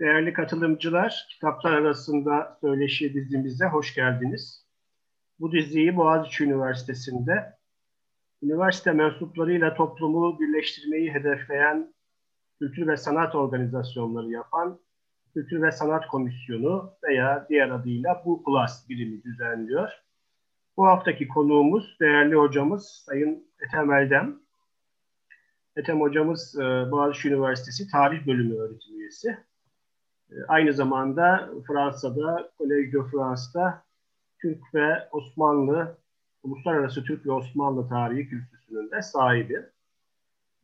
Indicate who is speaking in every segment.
Speaker 1: Değerli katılımcılar, kitaplar arasında söyleşi dizimize hoş geldiniz. Bu diziyi Boğaziçi Üniversitesi'nde üniversite mensuplarıyla toplumu birleştirmeyi hedefleyen kültür ve sanat organizasyonları yapan Kültür ve Sanat Komisyonu veya diğer adıyla Bu Plus birimi düzenliyor. Bu haftaki konuğumuz değerli hocamız Sayın Ethem Eldem. Ethem hocamız e, Boğaziçi Üniversitesi Tarih Bölümü öğretim üyesi. Aynı zamanda Fransa'da, Collège de France'da Türk ve Osmanlı, Uluslararası Türk ve Osmanlı Tarihi Kürsüsü'nün de sahibi.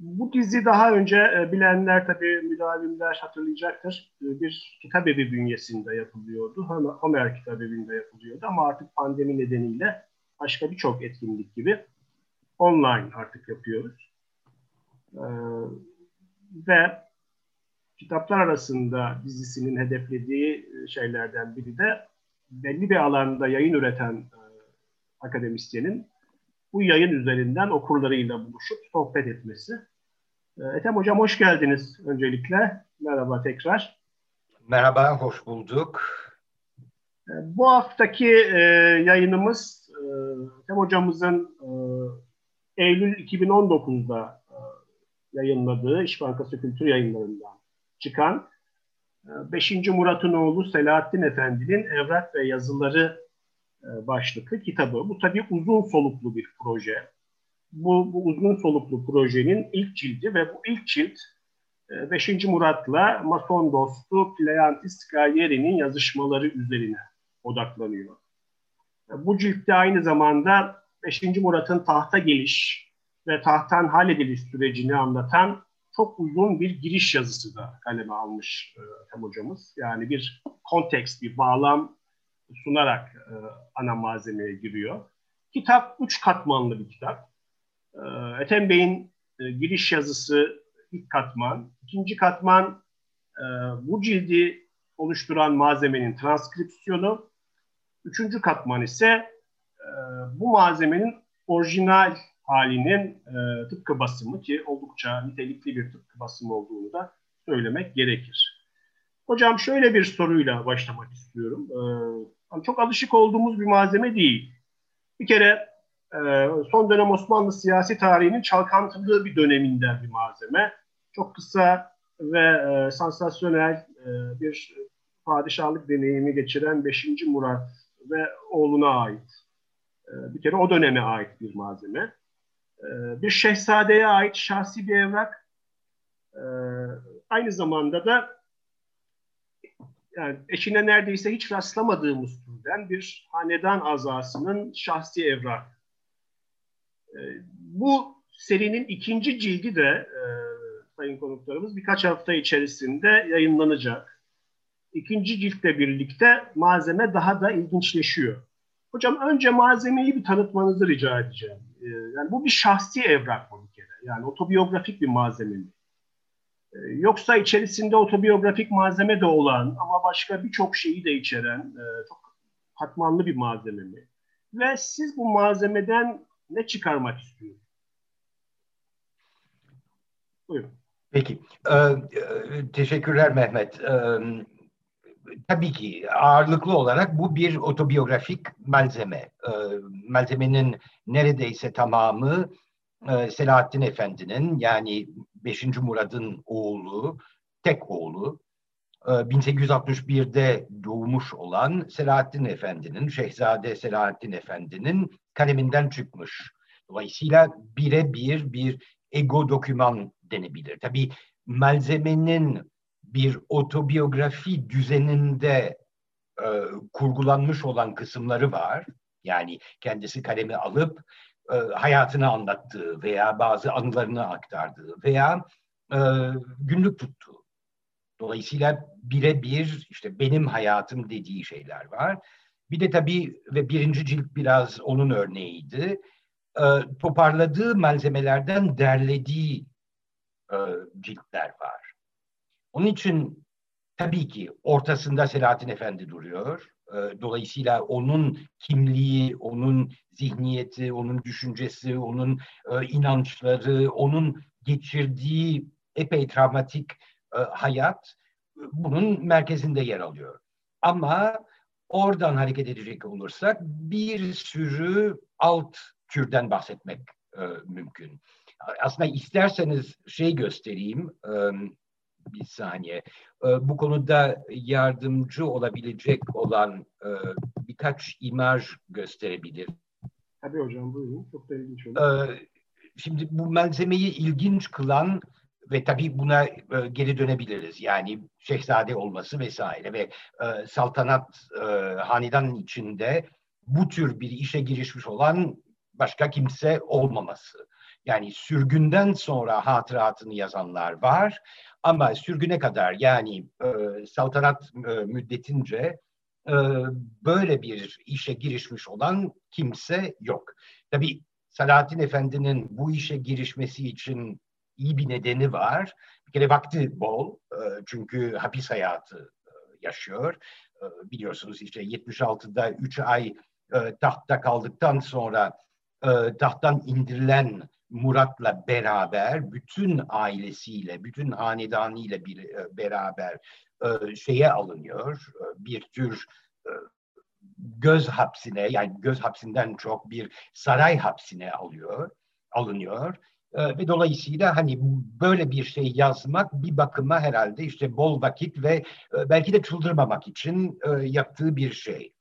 Speaker 1: Bu dizi daha önce e, bilenler tabii müdavimler hatırlayacaktır. E, bir kitap evi bünyesinde yapılıyordu. Homer kitap evinde yapılıyordu ama artık pandemi nedeniyle başka birçok etkinlik gibi online artık yapıyoruz. Ee, ve kitaplar arasında dizisinin hedeflediği şeylerden biri de belli bir alanda yayın üreten e, akademisyenin bu yayın üzerinden okurlarıyla buluşup sohbet etmesi. E, Ethem Hocam hoş geldiniz öncelikle. Merhaba tekrar.
Speaker 2: Merhaba, hoş bulduk.
Speaker 1: E, bu haftaki e, yayınımız e, Ethem Hocamızın e, Eylül 2019'da e, yayınladığı İş Bankası Kültür Yayınları'ndan çıkan 5. E, Murat'ın oğlu Selahattin Efendi'nin Evrak ve Yazıları e, başlıklı kitabı. Bu tabii uzun soluklu bir proje. Bu, bu uzun soluklu projenin ilk cildi ve bu ilk cilt 5. E, Murat'la Mason dostu Pleantis Gaglieri'nin yazışmaları üzerine odaklanıyor. Bu ciltte aynı zamanda 5. Murat'ın tahta geliş ve tahttan hallediliş sürecini anlatan çok uzun bir giriş yazısı da kaleme almış e, Hem hocamız. Yani bir konteks, bir bağlam sunarak e, ana malzemeye giriyor. Kitap üç katmanlı bir kitap. E, Ethem Bey'in e, giriş yazısı ilk katman. İkinci katman e, bu cildi oluşturan malzemenin transkripsiyonu. Üçüncü katman ise e, bu malzemenin orijinal halinin e, tıpkı basımı ki oldukça nitelikli bir tıpkı basımı olduğunu da söylemek gerekir. Hocam şöyle bir soruyla başlamak istiyorum. E, çok alışık olduğumuz bir malzeme değil. Bir kere e, son dönem Osmanlı siyasi tarihinin çalkantılı bir döneminden bir malzeme. Çok kısa ve e, sansasyonel e, bir padişahlık deneyimi geçiren 5. Murat ve oğluna ait. E, bir kere o döneme ait bir malzeme. Ee, bir şehzadeye ait şahsi bir evrak. Ee, aynı zamanda da yani eşine neredeyse hiç rastlamadığımız türden bir hanedan azasının şahsi evrak. Ee, bu serinin ikinci cildi de e, sayın konuklarımız birkaç hafta içerisinde yayınlanacak. İkinci ciltle birlikte malzeme daha da ilginçleşiyor. Hocam önce malzemeyi bir tanıtmanızı rica edeceğim. Ee, yani bu bir şahsi evrak mı bir kere? Yani otobiyografik bir malzeme mi? Ee, yoksa içerisinde otobiyografik malzeme de olan ama başka birçok şeyi de içeren e, çok katmanlı bir malzeme mi? Ve siz bu malzemeden ne çıkarmak istiyorsunuz?
Speaker 2: Buyurun. Peki. Ee, e, teşekkürler Mehmet. Ee, tabii ki ağırlıklı olarak bu bir otobiyografik malzeme. E, malzemenin neredeyse tamamı e, Selahattin Efendi'nin yani 5. Murad'ın oğlu, tek oğlu, e, 1861'de doğmuş olan Selahattin Efendi'nin, Şehzade Selahattin Efendi'nin kaleminden çıkmış. Dolayısıyla birebir bir ego doküman denebilir. Tabii malzemenin bir otobiyografi düzeninde e, kurgulanmış olan kısımları var. Yani kendisi kalemi alıp e, hayatını anlattığı veya bazı anılarını aktardığı veya e, günlük tuttuğu. Dolayısıyla birebir işte benim hayatım dediği şeyler var. Bir de tabii ve birinci cilt biraz onun örneğiydi. E, toparladığı malzemelerden derlediği e, ciltler var. Onun için tabii ki ortasında Selahattin Efendi duruyor. Ee, dolayısıyla onun kimliği, onun zihniyeti, onun düşüncesi, onun e, inançları, onun geçirdiği epey travmatik e, hayat bunun merkezinde yer alıyor. Ama oradan hareket edecek olursak bir sürü alt türden bahsetmek e, mümkün. Aslında isterseniz şey göstereyim e, bir saniye. E, bu konuda yardımcı olabilecek olan e, birkaç imaj gösterebilir.
Speaker 1: Tabii hocam buyurun. Çok da ilginç olur.
Speaker 2: E, şimdi bu malzemeyi ilginç kılan ve tabii buna e, geri dönebiliriz. Yani şehzade olması vesaire ve e, saltanat e, hanedan içinde bu tür bir işe girişmiş olan başka kimse olmaması. Yani sürgünden sonra hatıratını yazanlar var ama sürgüne kadar yani e, saltanat e, müddetince e, böyle bir işe girişmiş olan kimse yok. Tabii Selahattin Efendi'nin bu işe girişmesi için iyi bir nedeni var. Bir kere vakti bol e, çünkü hapis hayatı e, yaşıyor. E, biliyorsunuz işte 76'da 3 ay tahtta kaldıktan sonra tahttan indirilen Murat'la beraber bütün ailesiyle, bütün hanedanıyla bir beraber şeye alınıyor. Bir tür göz hapsine yani göz hapsinden çok bir saray hapsine alıyor, alınıyor ve dolayısıyla hani böyle bir şey yazmak bir bakıma herhalde işte bol vakit ve e, belki de çıldırmamak için e, yaptığı bir şey.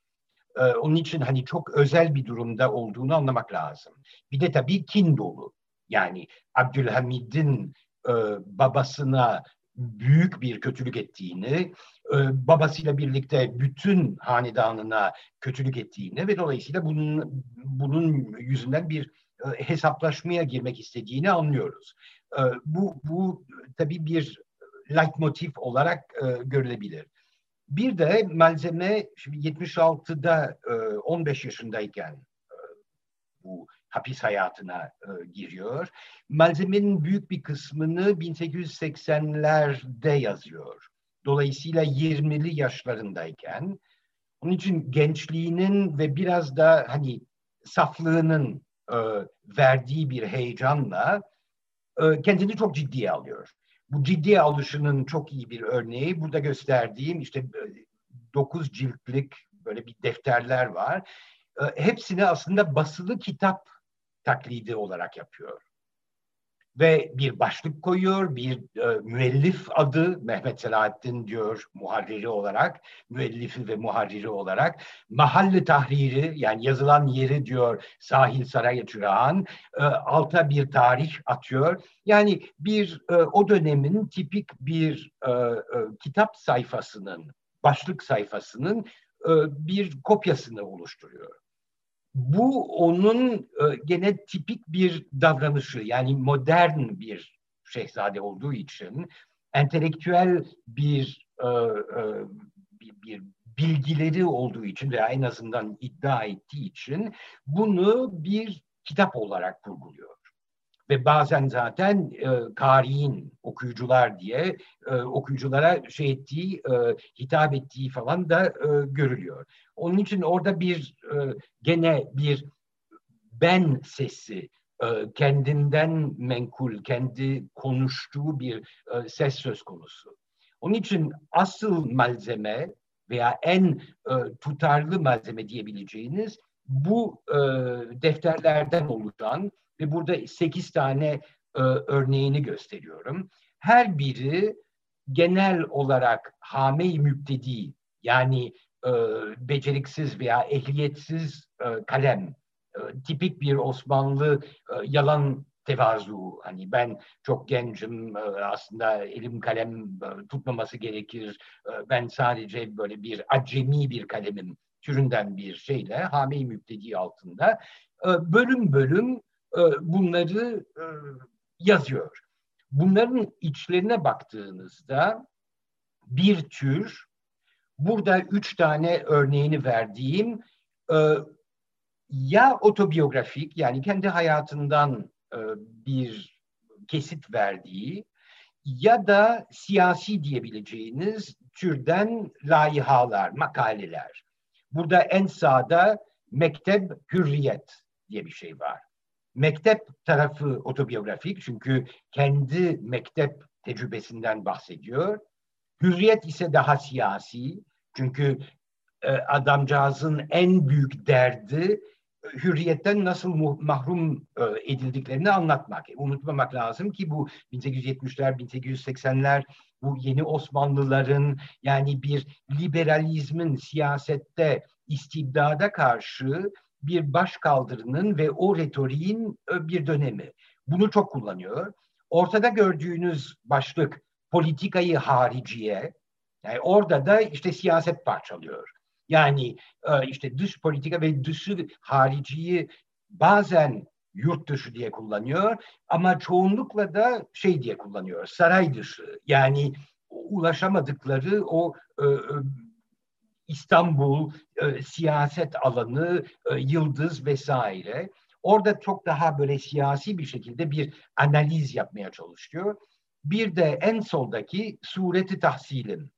Speaker 2: Onun için hani çok özel bir durumda olduğunu anlamak lazım. Bir de tabii kin dolu. Yani Abdülhamid'in e, babasına büyük bir kötülük ettiğini, babasıyla birlikte bütün hanedanına kötülük ettiğini ve dolayısıyla bunun, bunun yüzünden bir e, hesaplaşmaya girmek istediğini anlıyoruz. E, bu, bu tabii bir leitmotiv olarak e, görülebilir. Bir de malzeme şimdi 76'da 15 yaşındayken bu hapis hayatına giriyor. Malzemenin büyük bir kısmını 1880'lerde yazıyor. Dolayısıyla 20'li yaşlarındayken. Onun için gençliğinin ve biraz da hani saflığının e, verdiği bir heyecanla e, kendini çok ciddiye alıyor. Bu ciddiye alışının çok iyi bir örneği burada gösterdiğim işte e, dokuz ciltlik böyle bir defterler var. E, hepsini aslında basılı kitap taklidi olarak yapıyor ve bir başlık koyuyor, bir e, müellif adı Mehmet Selahattin diyor muharriri olarak, müellifi ve muharriri olarak. Mahalli tahriri yani yazılan yeri diyor Sahil Saray Çırağan, e, alta bir tarih atıyor. Yani bir e, o dönemin tipik bir e, e, kitap sayfasının, başlık sayfasının e, bir kopyasını oluşturuyor bu onun e, gene tipik bir davranışı yani modern bir şehzade olduğu için entelektüel e, e, bir, bir bilgileri olduğu için veya en azından iddia ettiği için bunu bir kitap olarak kurguluyor ve bazen zaten e, kariin okuyucular diye e, okuyuculara şey ettiği, e, hitap ettiği falan da e, görülüyor. Onun için orada bir e, gene bir ben sesi e, kendinden menkul, kendi konuştuğu bir e, ses söz konusu. Onun için asıl malzeme veya en e, tutarlı malzeme diyebileceğiniz bu defterlerden oluşan ve burada sekiz tane e, örneğini gösteriyorum. Her biri genel olarak hame-i müptedi yani e, beceriksiz veya ehliyetsiz e, kalem, e, tipik bir Osmanlı e, yalan tevazu. Hani ben çok gencim, e, aslında elim kalem e, tutmaması gerekir. E, ben sadece böyle bir acemi bir kalemim türünden bir şeyle hame-i müptedi altında bölüm bölüm bunları yazıyor. Bunların içlerine baktığınızda bir tür burada üç tane örneğini verdiğim e, ya otobiyografik yani kendi hayatından e, bir kesit verdiği ya da siyasi diyebileceğiniz türden layihalar, makaleler. Burada en sağda mektep hürriyet diye bir şey var. Mektep tarafı otobiyografik çünkü kendi mektep tecrübesinden bahsediyor. Hürriyet ise daha siyasi. Çünkü e, adamcağızın en büyük derdi hürriyetten nasıl mahrum e, edildiklerini anlatmak. E, unutmamak lazım ki bu 1870'ler, 1880'ler bu yeni Osmanlıların yani bir liberalizmin siyasette istibdada karşı bir başkaldırının ve o retoriğin e, bir dönemi. Bunu çok kullanıyor. Ortada gördüğünüz başlık politikayı hariciye, yani orada da işte siyaset parçalıyor. Yani e, işte dış politika ve dışı hariciyi bazen yurt dışı diye kullanıyor ama çoğunlukla da şey diye kullanıyor saray dışı yani ulaşamadıkları o e, İstanbul e, siyaset alanı e, yıldız vesaire orada çok daha böyle siyasi bir şekilde bir analiz yapmaya çalışıyor. Bir de en soldaki sureti tahsilin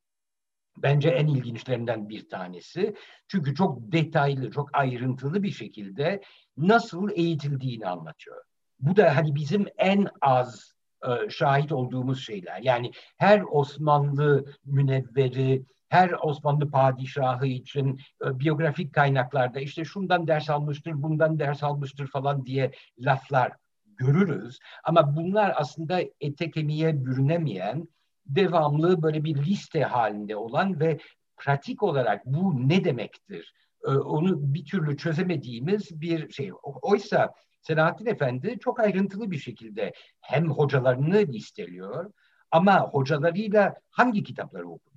Speaker 2: bence en ilginçlerinden bir tanesi. Çünkü çok detaylı, çok ayrıntılı bir şekilde nasıl eğitildiğini anlatıyor. Bu da hani bizim en az e, şahit olduğumuz şeyler. Yani her Osmanlı münevveri, her Osmanlı padişahı için e, biyografik kaynaklarda işte şundan ders almıştır, bundan ders almıştır falan diye laflar görürüz. Ama bunlar aslında ete kemiğe bürünemeyen devamlı böyle bir liste halinde olan ve pratik olarak bu ne demektir? Ee, onu bir türlü çözemediğimiz bir şey. Oysa Selahattin Efendi çok ayrıntılı bir şekilde hem hocalarını listeliyor ama hocalarıyla hangi kitapları okuduğunu,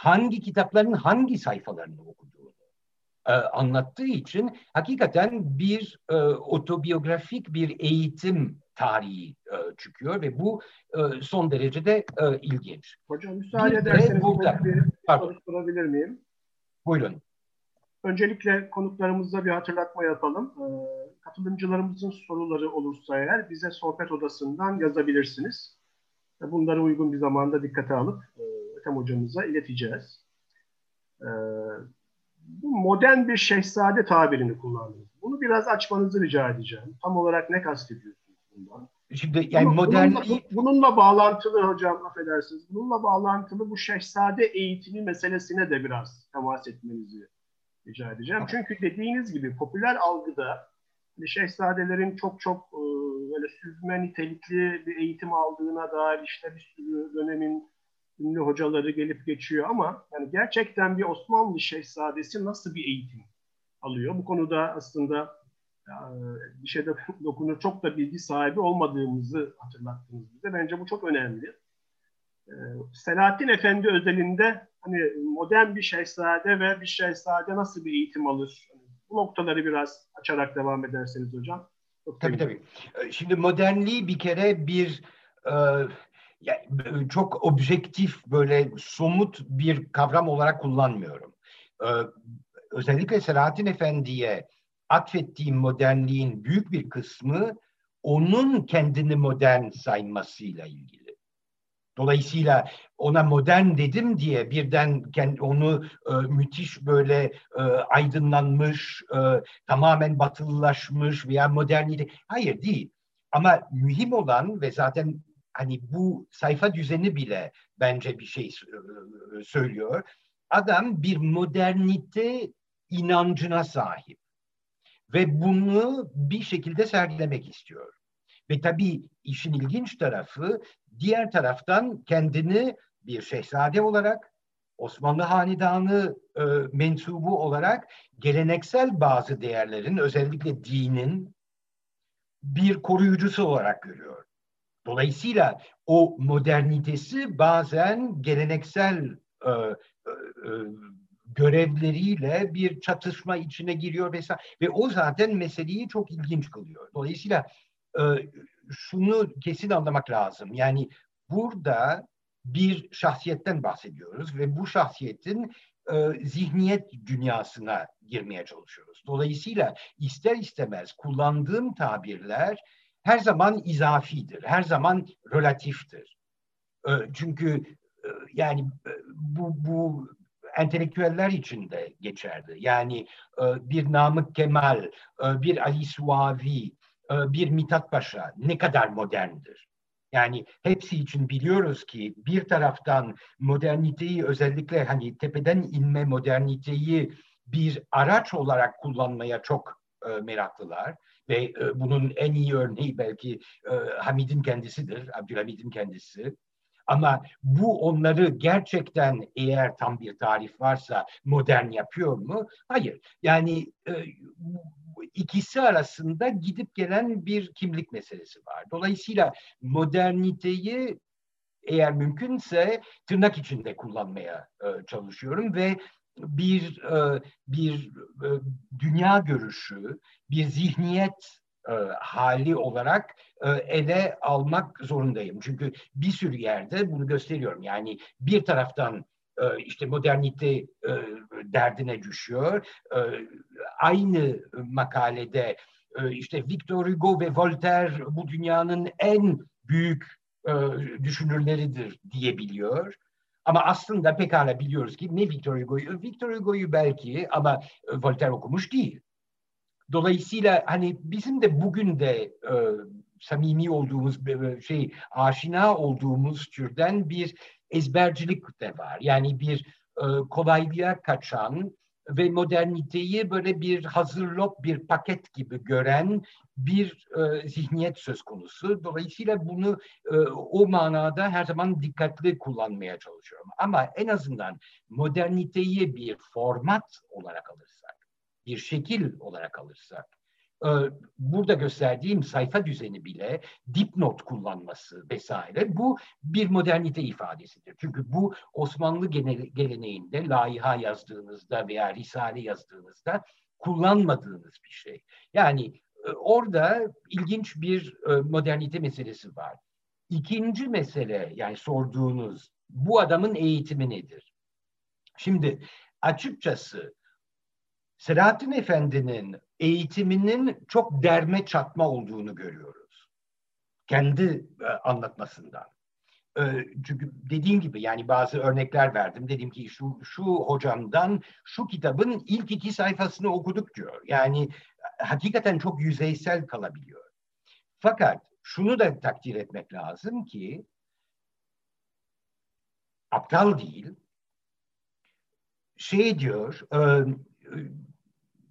Speaker 2: hangi kitapların hangi sayfalarını okuduğunu e, anlattığı için hakikaten bir e, otobiyografik bir eğitim tarihi e, çıkıyor ve bu e, son derece de e, ilginç.
Speaker 1: Hocam müsaade bir ederseniz burada, bir soru sorabilir miyim?
Speaker 2: Buyurun.
Speaker 1: Öncelikle konuklarımıza bir hatırlatma yapalım. E, katılımcılarımızın soruları olursa eğer bize sohbet odasından yazabilirsiniz. E, bunları uygun bir zamanda dikkate alıp e, Ethem hocamıza ileteceğiz. E, bu modern bir şehzade tabirini kullandınız. Bunu biraz açmanızı rica edeceğim. Tam olarak ne kastediyorsunuz? bundan.
Speaker 2: Şimdi yani Ama modernliği...
Speaker 1: Bununla, bununla bağlantılı hocam affedersiniz. Bununla bağlantılı bu şehzade eğitimi meselesine de biraz temas etmenizi rica edeceğim. Çünkü dediğiniz gibi popüler algıda hani şehzadelerin çok çok e, böyle süzme nitelikli bir eğitim aldığına dair işte bir sürü dönemin ünlü hocaları gelip geçiyor ama yani gerçekten bir Osmanlı şehzadesi nasıl bir eğitim alıyor? Bu konuda aslında bir şeyde dokunur çok da bilgi sahibi olmadığımızı hatırlattınız bize. Bence bu çok önemli. Ee, Selahattin Efendi özelinde hani modern bir şehzade ve bir şehzade nasıl bir eğitim alır? Bu noktaları biraz açarak devam ederseniz hocam.
Speaker 2: Çok tabii tabii. Ee, şimdi modernliği bir kere bir e, yani çok objektif böyle somut bir kavram olarak kullanmıyorum. Ee, özellikle Selahattin Efendi'ye atfettiğim modernliğin büyük bir kısmı onun kendini modern saymasıyla ilgili. Dolayısıyla ona modern dedim diye birden onu e, müthiş böyle e, aydınlanmış, e, tamamen batılılaşmış veya modernite hayır değil. Ama mühim olan ve zaten hani bu sayfa düzeni bile bence bir şey e, söylüyor. Adam bir modernite inancına sahip ve bunu bir şekilde sergilemek istiyor. Ve tabii işin ilginç tarafı diğer taraftan kendini bir şehzade olarak Osmanlı Hanedanı e, mensubu olarak geleneksel bazı değerlerin özellikle dinin bir koruyucusu olarak görüyor. Dolayısıyla o modernitesi bazen geleneksel e, e, e görevleriyle bir çatışma içine giriyor vesaire ve o zaten meseleyi çok ilginç kılıyor. Dolayısıyla e, şunu kesin anlamak lazım. Yani burada bir şahsiyetten bahsediyoruz ve bu şahsiyetin e, zihniyet dünyasına girmeye çalışıyoruz. Dolayısıyla ister istemez kullandığım tabirler her zaman izafidir, her zaman relatiftir. E, çünkü e, yani e, bu, bu entelektüeller için de geçerli. Yani e, bir Namık Kemal, bir Ali Suavi, bir Mithat Paşa ne kadar moderndir? Yani hepsi için biliyoruz ki bir taraftan moderniteyi özellikle hani tepeden inme moderniteyi bir araç olarak kullanmaya çok meraklılar ve e, bunun en iyi örneği belki e, Hamid'in kendisidir, Abdülhamid'in kendisi. Ama bu onları gerçekten eğer tam bir tarif varsa modern yapıyor mu? Hayır. Yani e, ikisi arasında gidip gelen bir kimlik meselesi var. Dolayısıyla moderniteyi eğer mümkünse tırnak içinde kullanmaya e, çalışıyorum ve bir e, bir e, dünya görüşü, bir zihniyet e, hali olarak ele almak zorundayım. Çünkü bir sürü yerde bunu gösteriyorum. Yani bir taraftan işte modernite derdine düşüyor. Aynı makalede işte Victor Hugo ve Voltaire bu dünyanın en büyük düşünürleridir diyebiliyor. Ama aslında pekala biliyoruz ki ne Victor Hugo'yu, Victor Hugo'yu belki ama Voltaire okumuş değil. Dolayısıyla hani bizim de bugün de e, samimi olduğumuz e, şey aşina olduğumuz türden bir ezbercilik de var. Yani bir e, kolaylığa kaçan ve moderniteyi böyle bir hazırlop bir paket gibi gören bir e, zihniyet söz konusu. Dolayısıyla bunu e, o manada her zaman dikkatli kullanmaya çalışıyorum. Ama en azından moderniteyi bir format olarak alırsak bir şekil olarak alırsak, burada gösterdiğim sayfa düzeni bile dipnot kullanması vesaire bu bir modernite ifadesidir. Çünkü bu Osmanlı geleneğinde laiha yazdığınızda veya risale yazdığınızda kullanmadığınız bir şey. Yani e, orada ilginç bir e, modernite meselesi var. İkinci mesele yani sorduğunuz bu adamın eğitimi nedir? Şimdi açıkçası Selahattin Efendi'nin eğitiminin çok derme çatma olduğunu görüyoruz. Kendi e, anlatmasından. E, çünkü dediğim gibi yani bazı örnekler verdim. Dedim ki şu, şu hocamdan şu kitabın ilk iki sayfasını okuduk diyor. Yani hakikaten çok yüzeysel kalabiliyor. Fakat şunu da takdir etmek lazım ki aptal değil. Şey diyor, e,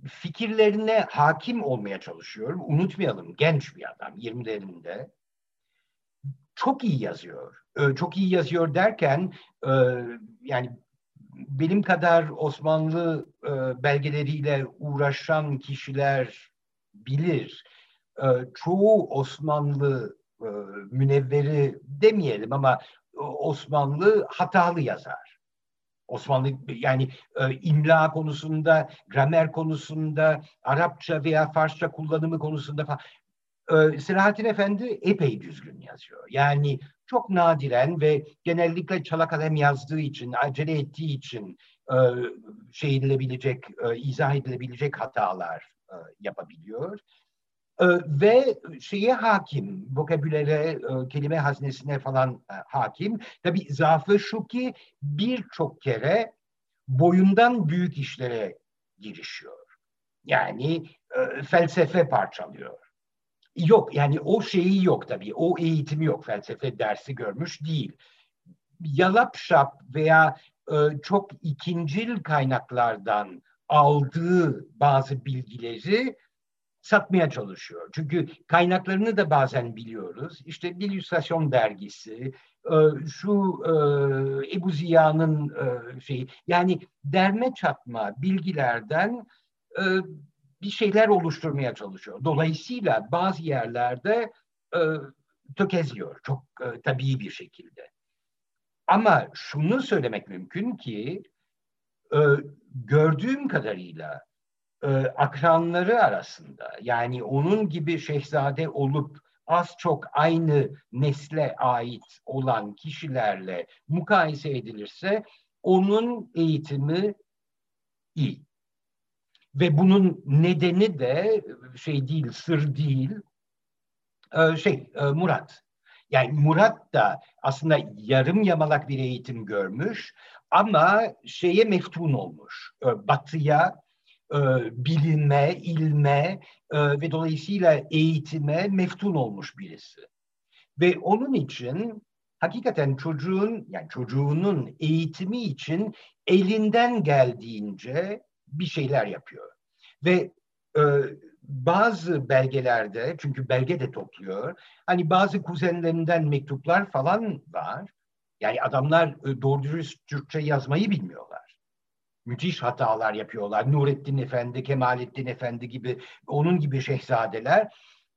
Speaker 2: fikirlerine hakim olmaya çalışıyorum. Unutmayalım genç bir adam 20'lerinde. Çok iyi yazıyor. Çok iyi yazıyor derken yani benim kadar Osmanlı belgeleriyle uğraşan kişiler bilir. Çoğu Osmanlı münevveri demeyelim ama Osmanlı hatalı yazar. Osmanlı yani e, imla konusunda, gramer konusunda, Arapça veya Farsça kullanımı konusunda falan. E, Selahattin Efendi epey düzgün yazıyor. Yani çok nadiren ve genellikle çalak kalem yazdığı için, acele ettiği için e, şey edilebilecek, e, izah edilebilecek hatalar e, yapabiliyor. Ee, ve şeye hakim, vokabülere, e, kelime haznesine falan e, hakim. Tabii zaafı şu ki birçok kere boyundan büyük işlere girişiyor. Yani e, felsefe parçalıyor. Yok yani o şeyi yok tabii. O eğitimi yok. Felsefe dersi görmüş değil. Yalap şap veya çok ikincil kaynaklardan aldığı bazı bilgileri satmaya çalışıyor. Çünkü kaynaklarını da bazen biliyoruz. İşte bir illüstrasyon dergisi, e, şu e, Ebu Ziya'nın e, şeyi, yani derme çatma bilgilerden bir şeyler oluşturmaya çalışıyor. Dolayısıyla bazı yerlerde tökezliyor çok tabii bir şekilde. Ama şunu söylemek mümkün ki gördüğüm kadarıyla e, akranları arasında yani onun gibi şehzade olup az çok aynı nesle ait olan kişilerle mukayese edilirse onun eğitimi iyi. Ve bunun nedeni de şey değil, sır değil, e, şey e, Murat. Yani Murat da aslında yarım yamalak bir eğitim görmüş ama şeye meftun olmuş. E, batıya e, bilinme, ilme e, ve dolayısıyla eğitime meftun olmuş birisi. Ve onun için hakikaten çocuğun yani çocuğunun eğitimi için elinden geldiğince bir şeyler yapıyor. Ve e, bazı belgelerde çünkü belge de topluyor. Hani bazı kuzenlerinden mektuplar falan var. Yani adamlar e, doğru dürüst Türkçe yazmayı bilmiyorlar. Müthiş hatalar yapıyorlar. Nurettin Efendi, Kemalettin Efendi gibi onun gibi şehzadeler.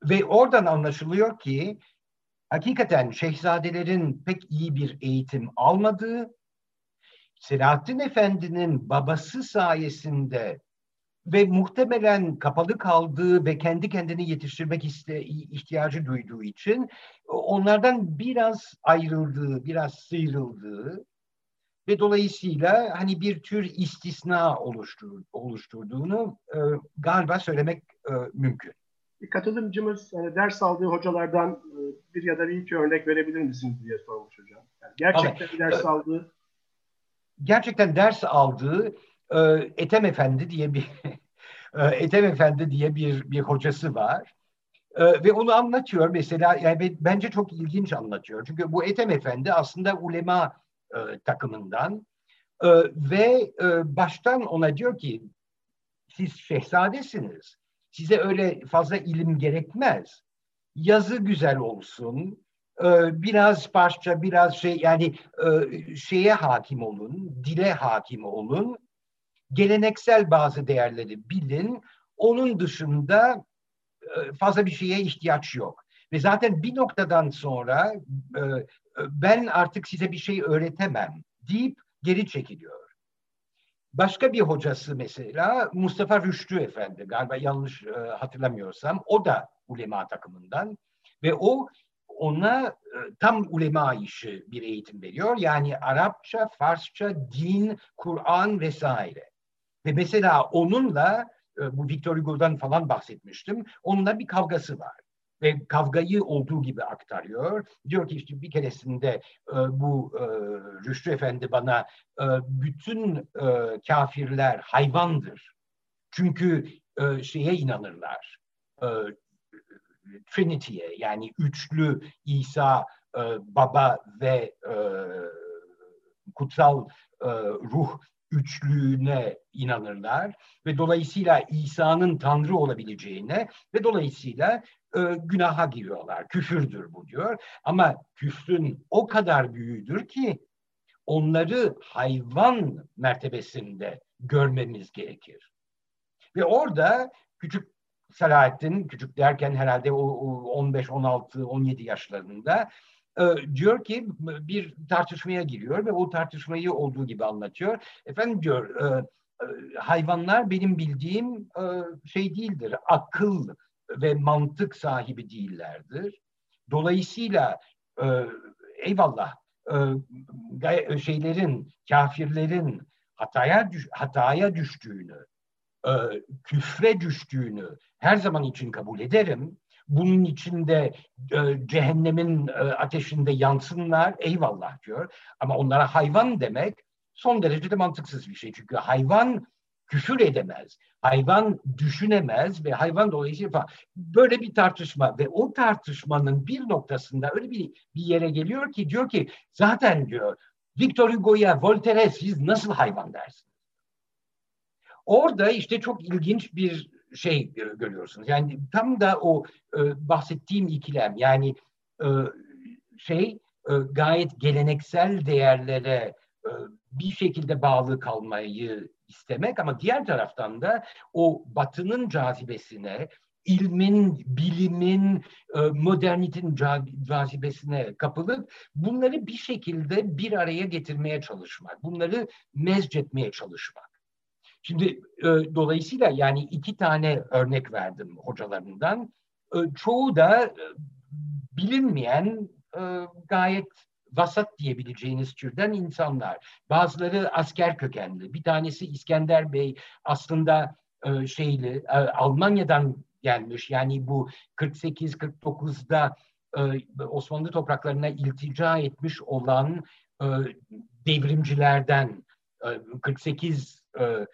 Speaker 2: Ve oradan anlaşılıyor ki hakikaten şehzadelerin pek iyi bir eğitim almadığı, Selahattin Efendi'nin babası sayesinde ve muhtemelen kapalı kaldığı ve kendi kendini yetiştirmek iste, ihtiyacı duyduğu için onlardan biraz ayrıldığı, biraz sıyrıldığı ve dolayısıyla hani bir tür istisna oluştur, oluşturduğunu e, galiba söylemek e, mümkün.
Speaker 1: Bir katılımcımız yani ders aldığı hocalardan e, bir ya da bir iki örnek verebilir misiniz diye sormuş hocam. Yani gerçekten Abi, ders e, aldığı
Speaker 2: gerçekten ders aldığı e, Ethem Efendi diye bir e, Ethem Efendi diye bir bir hocası var. E, ve onu anlatıyor mesela yani bence çok ilginç anlatıyor. Çünkü bu Ethem Efendi aslında ulema e, takımından e, ve e, baştan ona diyor ki siz şehzadesiniz. Size öyle fazla ilim gerekmez. Yazı güzel olsun, e, biraz parça, biraz şey yani e, şeye hakim olun, dile hakim olun geleneksel bazı değerleri bilin. Onun dışında e, fazla bir şeye ihtiyaç yok. Ve zaten bir noktadan sonra ben artık size bir şey öğretemem deyip geri çekiliyor. Başka bir hocası mesela Mustafa Rüştü Efendi galiba yanlış hatırlamıyorsam o da ulema takımından ve o ona tam ulema işi bir eğitim veriyor. Yani Arapça, Farsça, din, Kur'an vesaire. Ve mesela onunla e, bu Victor Hugo'dan falan bahsetmiştim. Onunla bir kavgası var. Ve kavgayı olduğu gibi aktarıyor. Diyor ki işte bir keresinde e, bu e, Rüştü Efendi bana bütün kafirler hayvandır. Çünkü şeye inanırlar. Trinity'ye yani üçlü İsa, Baba ve kutsal ruh üçlüğüne inanırlar ve dolayısıyla İsa'nın Tanrı olabileceğine ve dolayısıyla e, günaha giriyorlar. Küfürdür bu diyor. Ama küfrün o kadar büyüğüdür ki onları hayvan mertebesinde görmemiz gerekir. Ve orada küçük Selahattin, küçük derken herhalde o 15, 16, 17 yaşlarında e, diyor ki bir tartışmaya giriyor ve o tartışmayı olduğu gibi anlatıyor. Efendim diyor e, e, hayvanlar benim bildiğim e, şey değildir. Akıl ve mantık sahibi değillerdir. Dolayısıyla eyvallah e, şeylerin, kafirlerin hataya hataya düştüğünü, küfre düştüğünü her zaman için kabul ederim bunun içinde e, cehennemin e, ateşinde yansınlar eyvallah diyor. Ama onlara hayvan demek son derecede mantıksız bir şey. Çünkü hayvan küfür edemez. Hayvan düşünemez ve hayvan dolayısıyla böyle bir tartışma ve o tartışmanın bir noktasında öyle bir, bir yere geliyor ki diyor ki zaten diyor Victor Hugo'ya, Voltaire'e siz nasıl hayvan dersiniz? Orada işte çok ilginç bir şey görüyorsunuz. Yani tam da o e, bahsettiğim ikilem yani e, şey e, gayet geleneksel değerlere e, bir şekilde bağlı kalmayı istemek ama diğer taraftan da o batının cazibesine, ilmin, bilimin, e, modernitenin cazibesine kapılıp bunları bir şekilde bir araya getirmeye çalışmak, bunları mezcetmeye çalışmak. Şimdi e, dolayısıyla yani iki tane örnek verdim hocalarından. E, çoğu da e, bilinmeyen e, gayet vasat diyebileceğiniz türden insanlar. Bazıları asker kökenli. Bir tanesi İskender Bey aslında e, şeyli e, Almanya'dan gelmiş. Yani bu 48-49'da e, Osmanlı topraklarına iltica etmiş olan e, devrimcilerden e, 48 e,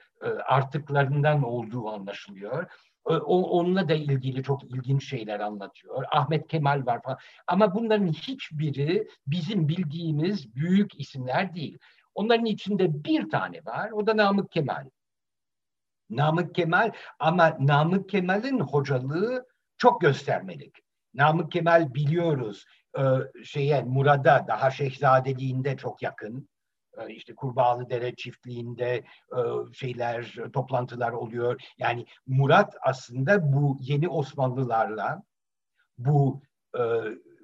Speaker 2: artıklarından olduğu anlaşılıyor. onunla da ilgili çok ilginç şeyler anlatıyor. Ahmet Kemal var falan. Ama bunların hiçbiri bizim bildiğimiz büyük isimler değil. Onların içinde bir tane var. O da Namık Kemal. Namık Kemal ama Namık Kemal'in hocalığı çok göstermelik. Namık Kemal biliyoruz e, şeye Murad'a daha Şehzadeliğinde çok yakın. E, işte Kurbağalı Dere çiftliğinde e, şeyler, toplantılar oluyor. Yani Murat aslında bu yeni Osmanlılarla, bu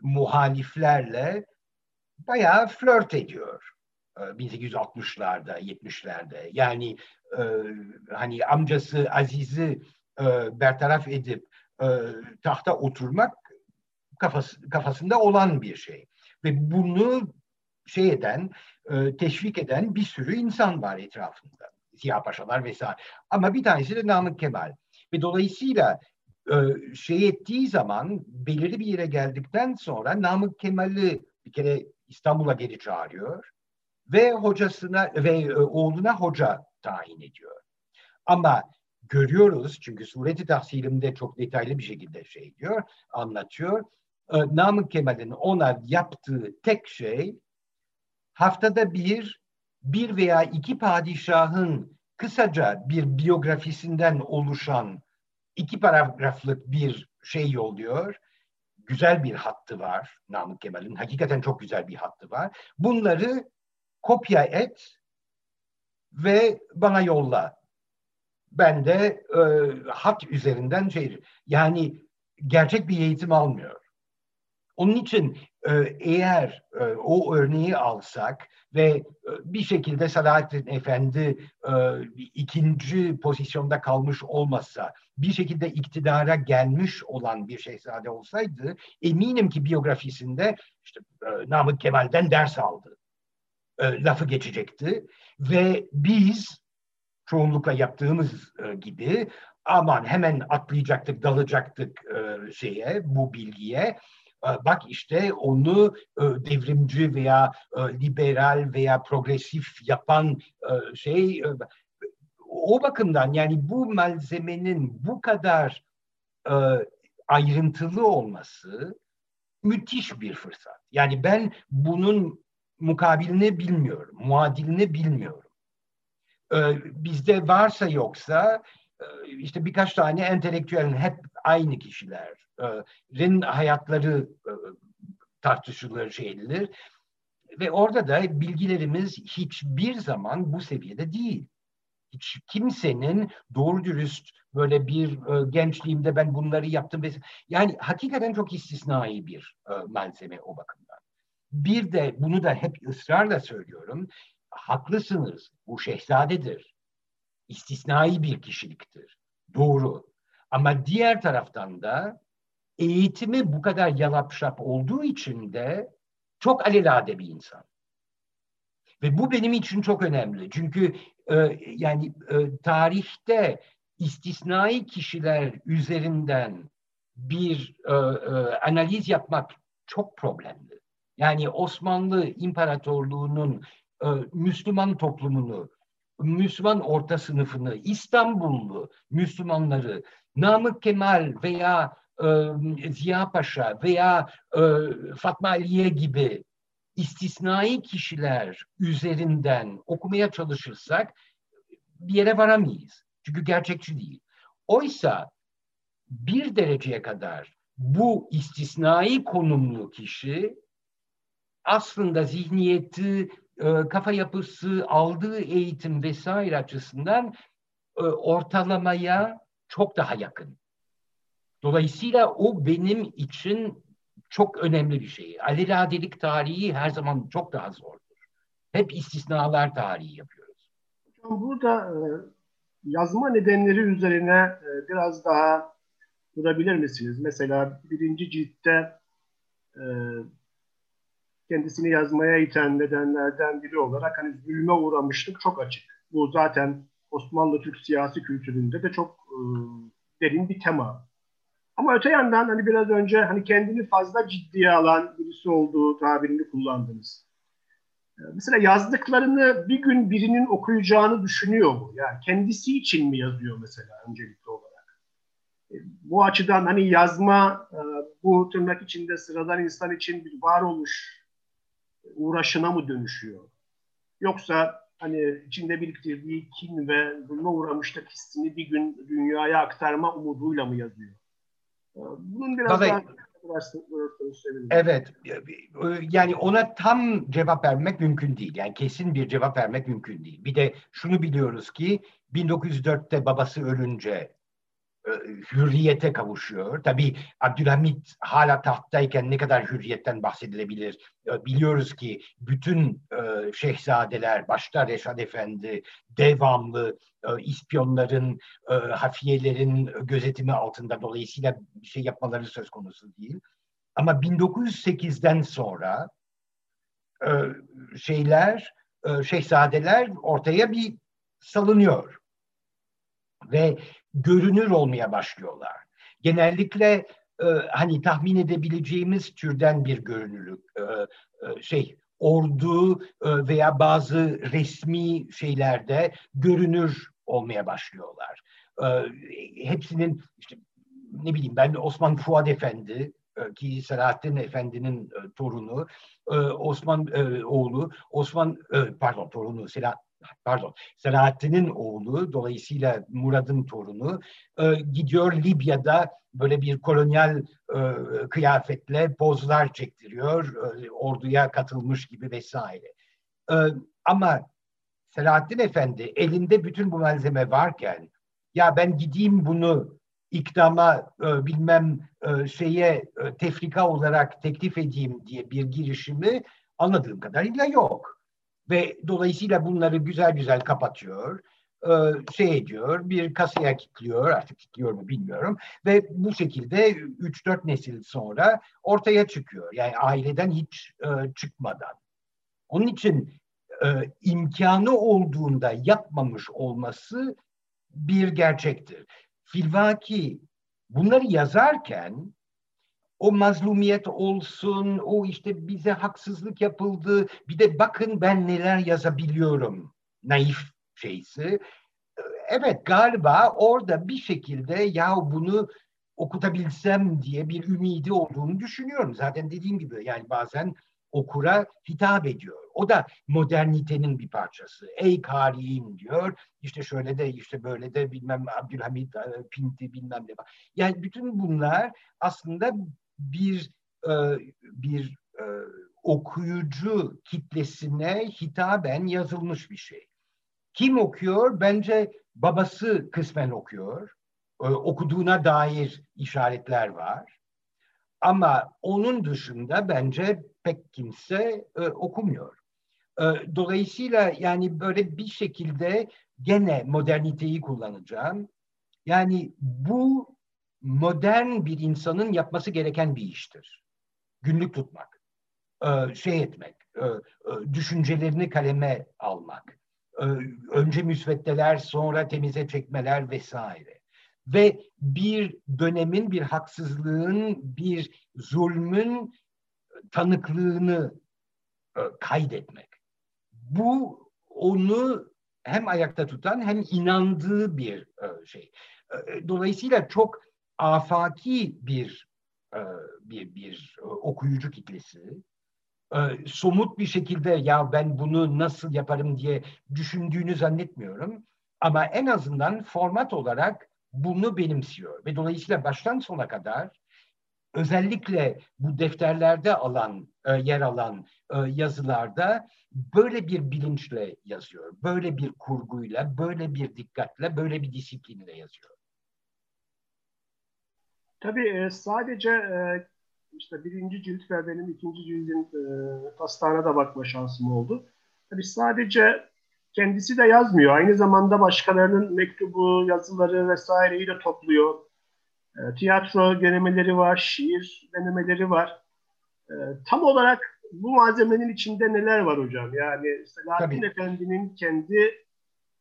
Speaker 2: muhaliflerle bayağı flört ediyor. 1860'larda, 70'lerde. Yani hani amcası Aziz'i bertaraf edip tahta oturmak kafası, kafasında olan bir şey. Ve bunu şey eden, e, teşvik eden bir sürü insan var etrafında. Siyah paşalar vesaire. Ama bir tanesi de Namık Kemal. Ve dolayısıyla e, şey ettiği zaman belirli bir yere geldikten sonra Namık Kemal'i bir kere İstanbul'a geri çağırıyor ve hocasına ve e, oğluna hoca tayin ediyor. Ama görüyoruz çünkü sureti tahsilimde çok detaylı bir şekilde şey diyor, anlatıyor. E, Namık Kemal'in ona yaptığı tek şey haftada bir, bir veya iki padişahın kısaca bir biyografisinden oluşan iki paragraflık bir şey yolluyor. Güzel bir hattı var Namık Kemal'in. Hakikaten çok güzel bir hattı var. Bunları kopya et ve bana yolla. Ben de e, hat üzerinden şey yani gerçek bir eğitim almıyor. Onun için eğer e, o örneği alsak ve e, bir şekilde Salahattin Efendi ikinci pozisyonda kalmış olmasa, bir şekilde iktidara gelmiş olan bir şehzade olsaydı, eminim ki biyografisinde işte Namık Kemal'den ders aldı. Lafı geçecekti ve biz çoğunlukla yaptığımız gibi aman hemen atlayacaktık, dalacaktık şeye, bu bilgiye ee, bak işte onu e, devrimci veya e, liberal veya progresif yapan e, şey o bakımdan yani bu malzemenin bu kadar ayrıntılı olması müthiş bir fırsat. Yani ben bunun mukabilini bilmiyorum, muadilini bilmiyorum. Bizde varsa yoksa işte birkaç tane entelektüelin hep aynı kişilerin hayatları tartışılır, şey edilir. Ve orada da bilgilerimiz hiçbir zaman bu seviyede değil. Hiç kimsenin doğru dürüst böyle bir gençliğimde ben bunları yaptım. Yani hakikaten çok istisnai bir malzeme o bakımdan. Bir de bunu da hep ısrarla söylüyorum. Haklısınız. Bu şehzadedir. İstisnai bir kişiliktir. Doğru. Ama diğer taraftan da eğitimi bu kadar yalapşap olduğu için de çok alelade bir insan. Ve bu benim için çok önemli. Çünkü e, yani e, tarihte istisnai kişiler üzerinden bir e, e, analiz yapmak çok problemli. Yani Osmanlı İmparatorluğu'nun e, Müslüman toplumunu, Müslüman orta sınıfını, İstanbullu Müslümanları Namık Kemal veya e, Ziya Paşa veya e, Fatma Aliye gibi istisnai kişiler üzerinden okumaya çalışırsak bir yere varamayız. Çünkü gerçekçi değil. Oysa bir dereceye kadar bu istisnai konumlu kişi aslında zihniyeti, e, kafa yapısı, aldığı eğitim vesaire açısından e, ortalamaya çok daha yakın. Dolayısıyla o benim için çok önemli bir şey. Aleladelik tarihi her zaman çok daha zordur. Hep istisnalar tarihi yapıyoruz.
Speaker 1: Burada e, yazma nedenleri üzerine biraz daha durabilir misiniz? Mesela birinci ciltte kendisini yazmaya iten nedenlerden biri olarak hani zulme uğramışlık çok açık. Bu zaten Osmanlı Türk siyasi kültüründe de çok e, derin bir tema. Ama öte yandan hani biraz önce hani kendini fazla ciddiye alan birisi olduğu tabirini kullandınız. E, mesela yazdıklarını bir gün birinin okuyacağını düşünüyor mu? Yani kendisi için mi yazıyor mesela öncelikli olarak? bu açıdan hani yazma e, bu tırnak içinde sıradan insan için bir varoluş uğraşına mı dönüşüyor? Yoksa hani içinde biriktirdiği kin ve zulme uğramışlık hissini bir gün dünyaya aktarma umuduyla mı yazıyor? E, bunun biraz Tabii. daha
Speaker 2: Evet, yani ona tam cevap vermek mümkün değil. Yani kesin bir cevap vermek mümkün değil. Bir de şunu biliyoruz ki 1904'te babası ölünce hürriyete kavuşuyor. Tabii Abdülhamit hala tahttayken ne kadar hürriyetten bahsedilebilir? E, biliyoruz ki bütün e, şehzadeler, başta Reşat Efendi, devamlı ispiyonların, hafiyelerin gözetimi altında dolayısıyla bir şey yapmaları söz konusu değil. Ama 1908'den sonra şeyler, şehzadeler ortaya bir salınıyor ve görünür olmaya başlıyorlar. Genellikle e, hani tahmin edebileceğimiz türden bir görünürlük, e, e, şey ordu e, veya bazı resmi şeylerde görünür olmaya başlıyorlar. E, hepsinin işte ne bileyim ben Osman Fuad Efendi e, ki Selahattin Efendi'nin e, torunu, e, Osman oğlu, Osman pardon torunu Selahattin pardon Selahattin'in oğlu dolayısıyla Murad'ın torunu e, gidiyor Libya'da böyle bir kolonyal e, kıyafetle pozlar çektiriyor e, orduya katılmış gibi vesaire. E, ama Selahattin Efendi elinde bütün bu malzeme varken ya ben gideyim bunu iktidama e, bilmem e, şeye e, tefrika olarak teklif edeyim diye bir girişimi anladığım kadarıyla yok. Ve dolayısıyla bunları güzel güzel kapatıyor e, şey ediyor, bir kasaya kilitliyor, artık kilitliyor mu bilmiyorum ve bu şekilde 3-4 nesil sonra ortaya çıkıyor. Yani aileden hiç e, çıkmadan. Onun için e, imkanı olduğunda yapmamış olması bir gerçektir. Filvaki bunları yazarken o mazlumiyet olsun, o işte bize haksızlık yapıldı, bir de bakın ben neler yazabiliyorum naif şeysi. Evet galiba orada bir şekilde ya bunu okutabilsem diye bir ümidi olduğunu düşünüyorum. Zaten dediğim gibi yani bazen okura hitap ediyor. O da modernitenin bir parçası. Ey kariyim diyor. İşte şöyle de işte böyle de bilmem Abdülhamit e, Pinti bilmem ne. Yani bütün bunlar aslında bir e, bir e, okuyucu kitlesine hitaben yazılmış bir şey. Kim okuyor? Bence babası kısmen okuyor. E, okuduğuna dair işaretler var. Ama onun dışında bence pek kimse okumuyor. Dolayısıyla yani böyle bir şekilde gene moderniteyi kullanacağım. Yani bu modern bir insanın yapması gereken bir iştir. Günlük tutmak, e, şey etmek, e, e, düşüncelerini kaleme almak, önce müsveddeler sonra temize çekmeler vesaire. Ve bir dönemin, bir haksızlığın, bir zulmün tanıklığını kaydetmek. Bu onu hem ayakta tutan hem inandığı bir şey. Dolayısıyla çok afaki bir e, bir bir e, okuyucu kitlesi e, somut bir şekilde ya ben bunu nasıl yaparım diye düşündüğünü zannetmiyorum. Ama en azından format olarak bunu benimsiyor ve dolayısıyla baştan sona kadar özellikle bu defterlerde alan yer alan yazılarda böyle bir bilinçle yazıyor. Böyle bir kurguyla, böyle bir dikkatle, böyle bir disiplinle yazıyor.
Speaker 1: Tabii e, sadece e, işte birinci cilt ve benim ikinci cildin e, taslağına da bakma şansım oldu. Tabii sadece kendisi de yazmıyor. Aynı zamanda başkalarının mektubu, yazıları vesaireyi de topluyor. tiyatro denemeleri var, şiir denemeleri var. tam olarak bu malzemenin içinde neler var hocam? Yani Selahattin Efendi'nin kendi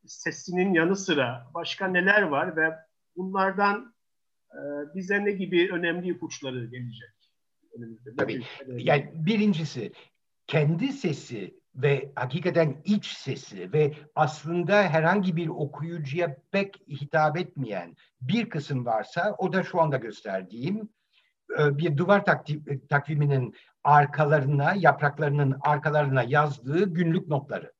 Speaker 1: sesinin yanı sıra başka neler var ve bunlardan bize ne gibi önemli ipuçları gelecek?
Speaker 2: Tabii. Yani birincisi kendi sesi ve hakikaten iç sesi ve aslında herhangi bir okuyucuya pek hitap etmeyen bir kısım varsa o da şu anda gösterdiğim e, bir duvar takviminin arkalarına, yapraklarının arkalarına yazdığı günlük notları.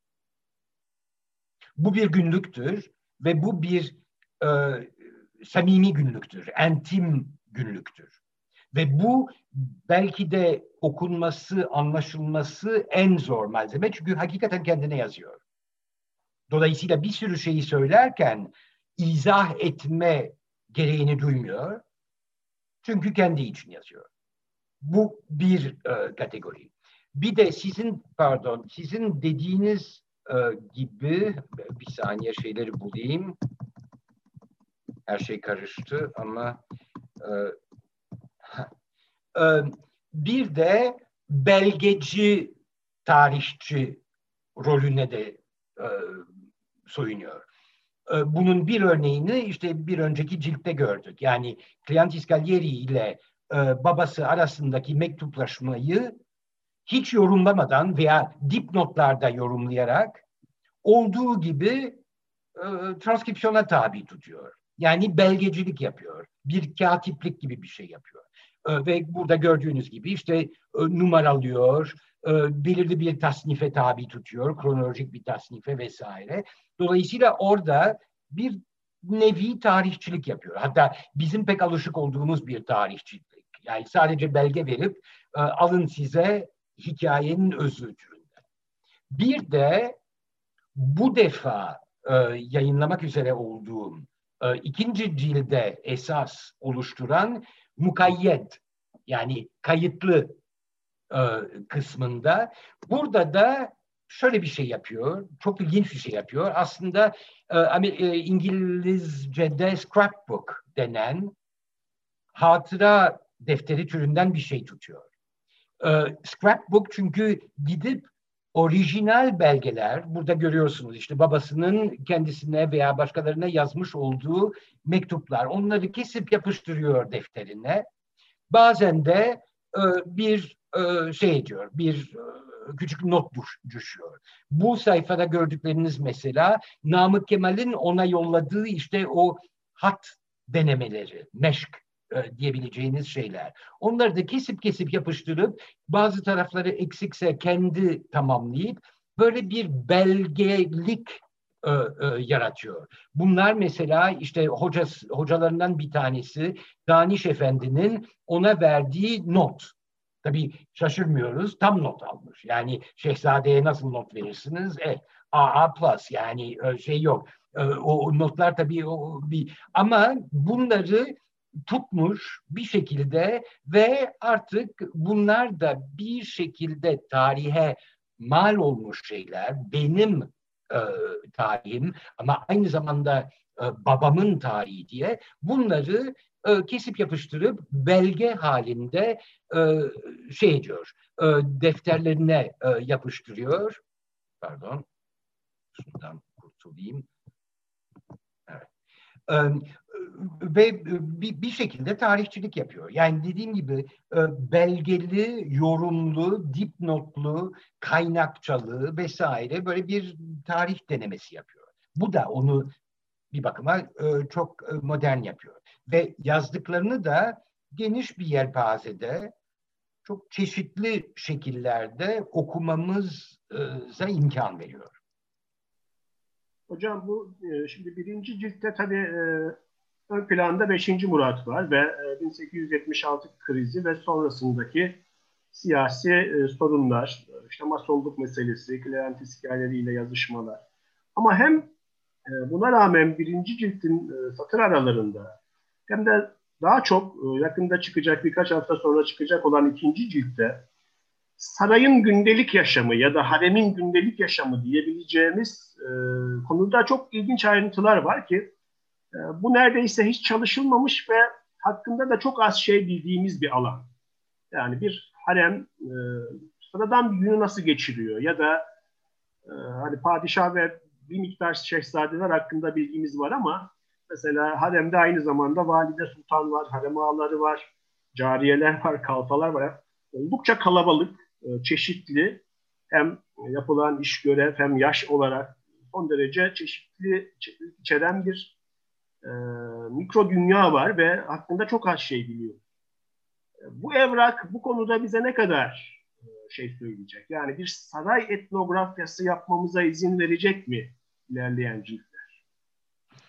Speaker 2: Bu bir günlüktür ve bu bir e, samimi günlüktür, entim günlüktür. Ve bu belki de okunması, anlaşılması en zor malzeme çünkü hakikaten kendine yazıyor. Dolayısıyla bir sürü şeyi söylerken izah etme gereğini duymuyor. Çünkü kendi için yazıyor. Bu bir e, kategori. Bir de sizin pardon, sizin dediğiniz e, gibi bir saniye şeyleri bulayım. Her şey karıştı ama e, e, bir de belgeci tarihçi rolüne de e, soyunuyor. Bunun bir örneğini işte bir önceki ciltte gördük. Yani Cleantis Gallieri ile babası arasındaki mektuplaşmayı hiç yorumlamadan veya dipnotlarda yorumlayarak olduğu gibi e, transkripsiyona tabi tutuyor. Yani belgecilik yapıyor. Bir katiplik gibi bir şey yapıyor. E, ve burada gördüğünüz gibi işte e, numaralıyor, e, belirli bir tasnife tabi tutuyor, kronolojik bir tasnife vesaire. Dolayısıyla orada bir nevi tarihçilik yapıyor. Hatta bizim pek alışık olduğumuz bir tarihçilik. Yani sadece belge verip e, alın size hikayenin özü türünden. Bir de bu defa yayınlamak üzere olduğum ikinci cilde esas oluşturan mukayyet yani kayıtlı e, kısmında burada da şöyle bir şey yapıyor. Çok ilginç bir şey yapıyor. Aslında e, e, İngilizce'de scrapbook denen hatıra defteri türünden bir şey tutuyor. E, scrapbook çünkü gidip orijinal belgeler, burada görüyorsunuz işte babasının kendisine veya başkalarına yazmış olduğu mektuplar, onları kesip yapıştırıyor defterine. Bazen de e, bir e, şey diyor, bir e, küçük not düşüyor. Bu sayfada gördükleriniz mesela Namık Kemal'in ona yolladığı işte o hat denemeleri, meşk e, diyebileceğiniz şeyler. Onları da kesip kesip yapıştırıp bazı tarafları eksikse kendi tamamlayıp böyle bir belgelik e, e, yaratıyor. Bunlar mesela işte hocası, hocalarından bir tanesi Daniş Efendi'nin ona verdiği not. Tabii şaşırmıyoruz. Tam not almış. Yani şehzadeye nasıl not verirsiniz? E, AA plus yani e, şey yok. E, o notlar tabii o bir ama bunları tutmuş bir şekilde ve artık bunlar da bir şekilde tarihe mal olmuş şeyler. Benim e, tarihim ama aynı zamanda e, babamın tarihi diye bunları e, kesip yapıştırıp belge halinde e, şey diyor, e, defterlerine e, yapıştırıyor. Pardon, şundan kurtulayım. Evet. E, ve bir, bir şekilde tarihçilik yapıyor. Yani dediğim gibi e, belgeli, yorumlu, dipnotlu, kaynakçalı vesaire böyle bir tarih denemesi yapıyor. Bu da onu bir bakıma e, çok e, modern yapıyor. Ve yazdıklarını da geniş bir yelpazede çok çeşitli şekillerde okumamıza imkan veriyor.
Speaker 1: Hocam bu şimdi birinci ciltte tabii ön planda 5. Murat var ve 1876 krizi ve sonrasındaki siyasi sorunlar, işte masonluk meselesi, Kleantis hikayeleriyle yazışmalar. Ama hem ee, buna rağmen birinci ciltin e, satır aralarında hem de daha çok e, yakında çıkacak birkaç hafta sonra çıkacak olan ikinci ciltte sarayın gündelik yaşamı ya da haremin gündelik yaşamı diyebileceğimiz e, konuda çok ilginç ayrıntılar var ki e, bu neredeyse hiç çalışılmamış ve hakkında da çok az şey bildiğimiz bir alan. Yani bir harem e, sıradan bir günü nasıl geçiriyor ya da e, hani padişah ve bir miktar şehzadeler hakkında bilgimiz var ama mesela haremde aynı zamanda valide sultan var, harem ağaları var, cariyeler var, kalfalar var. Oldukça kalabalık, e, çeşitli hem yapılan iş görev hem yaş olarak son derece çeşitli içeren bir e, mikro dünya var ve hakkında çok az şey biliyor. Bu evrak bu konuda bize ne kadar e, şey söyleyecek? Yani bir saray etnografyası yapmamıza izin verecek mi ilerleyen ciltler?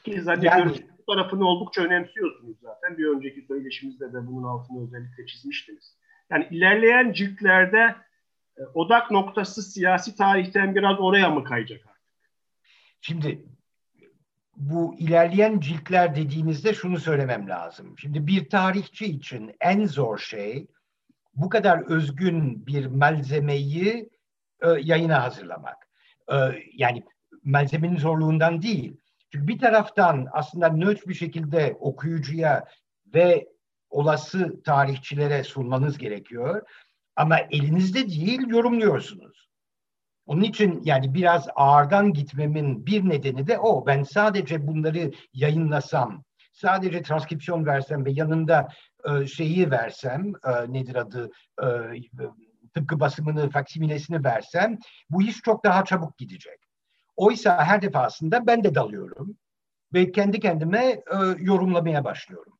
Speaker 1: Ki zannediyorum yani, bu tarafını oldukça önemsiyorsunuz zaten. Bir önceki söyleşimizde de bunun altını özellikle çizmiştiniz. Yani ilerleyen ciltlerde e, odak noktası siyasi tarihten biraz oraya mı kayacak artık?
Speaker 2: Şimdi bu ilerleyen ciltler dediğinizde şunu söylemem lazım. Şimdi bir tarihçi için en zor şey bu kadar özgün bir malzemeyi e, yayına hazırlamak. E, yani malzemenin zorluğundan değil. Çünkü bir taraftan aslında nötr bir şekilde okuyucuya ve olası tarihçilere sunmanız gerekiyor. Ama elinizde değil yorumluyorsunuz. Onun için yani biraz ağırdan gitmemin bir nedeni de o. Ben sadece bunları yayınlasam, sadece transkripsiyon versem ve yanında e, şeyi versem, e, nedir adı, e, tıpkı basımını, faksimilesini versem, bu iş çok daha çabuk gidecek. Oysa her defasında ben de dalıyorum ve kendi kendime e, yorumlamaya başlıyorum.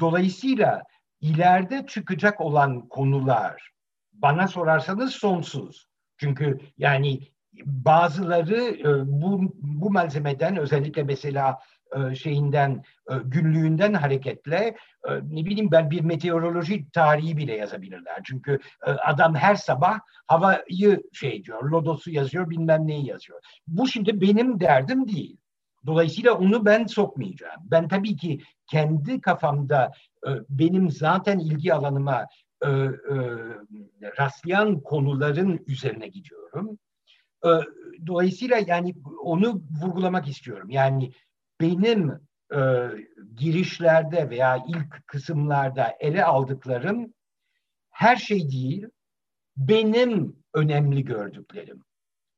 Speaker 2: Dolayısıyla ileride çıkacak olan konular bana sorarsanız sonsuz. Çünkü yani bazıları e, bu, bu malzemeden özellikle mesela e, şeyinden e, günlüğünden hareketle ne bileyim ben bir meteoroloji tarihi bile yazabilirler. Çünkü adam her sabah havayı şey diyor, lodosu yazıyor, bilmem neyi yazıyor. Bu şimdi benim derdim değil. Dolayısıyla onu ben sokmayacağım. Ben tabii ki kendi kafamda benim zaten ilgi alanıma e, e, rastlayan konuların üzerine gidiyorum. E, dolayısıyla yani onu vurgulamak istiyorum. Yani benim e, girişlerde veya ilk kısımlarda ele aldıklarım her şey değil, benim önemli gördüklerim.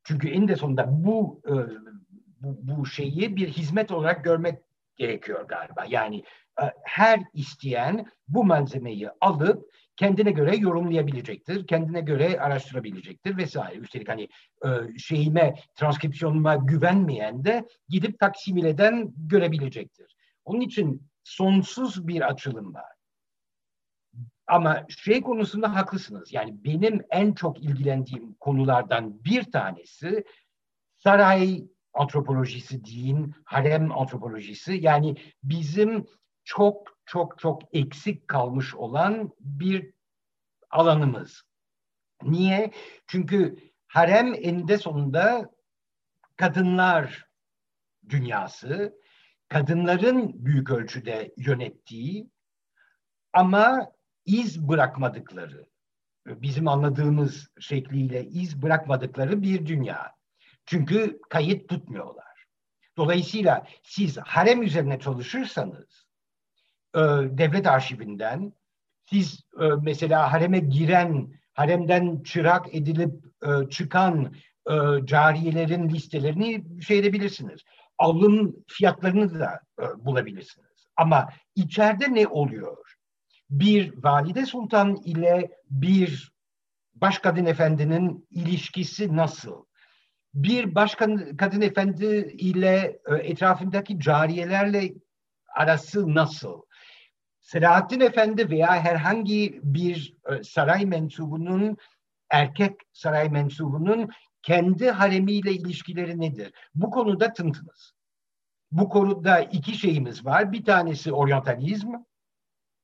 Speaker 2: Çünkü en de sonunda bu, e, bu, bu şeyi bir hizmet olarak görmek gerekiyor galiba. Yani e, her isteyen bu malzemeyi alıp kendine göre yorumlayabilecektir, kendine göre araştırabilecektir vesaire. Üstelik hani e, şeyime, transkripsiyonuma güvenmeyen de gidip taksimileden görebilecektir. Onun için sonsuz bir açılım var. Ama şey konusunda haklısınız. Yani benim en çok ilgilendiğim konulardan bir tanesi saray antropolojisi deyin, harem antropolojisi. Yani bizim çok çok çok eksik kalmış olan bir alanımız. Niye? Çünkü harem eninde sonunda kadınlar dünyası, kadınların büyük ölçüde yönettiği ama iz bırakmadıkları, bizim anladığımız şekliyle iz bırakmadıkları bir dünya. Çünkü kayıt tutmuyorlar. Dolayısıyla siz harem üzerine çalışırsanız e, devlet arşivinden siz e, mesela hareme giren, haremden çırak edilip e, çıkan e, cariyelerin listelerini şey edebilirsiniz. Alım fiyatlarını da e, bulabilirsiniz. Ama içeride ne oluyor? Bir valide sultan ile bir başkadın efendinin ilişkisi nasıl? Bir başkan kadın efendi ile e, etrafındaki cariyelerle arası nasıl? Selahattin Efendi veya herhangi bir e, saray mensubunun erkek saray mensubunun kendi haremiyle ilişkileri nedir? Bu konuda tıntınız. Bu konuda iki şeyimiz var. Bir tanesi oryantalizm.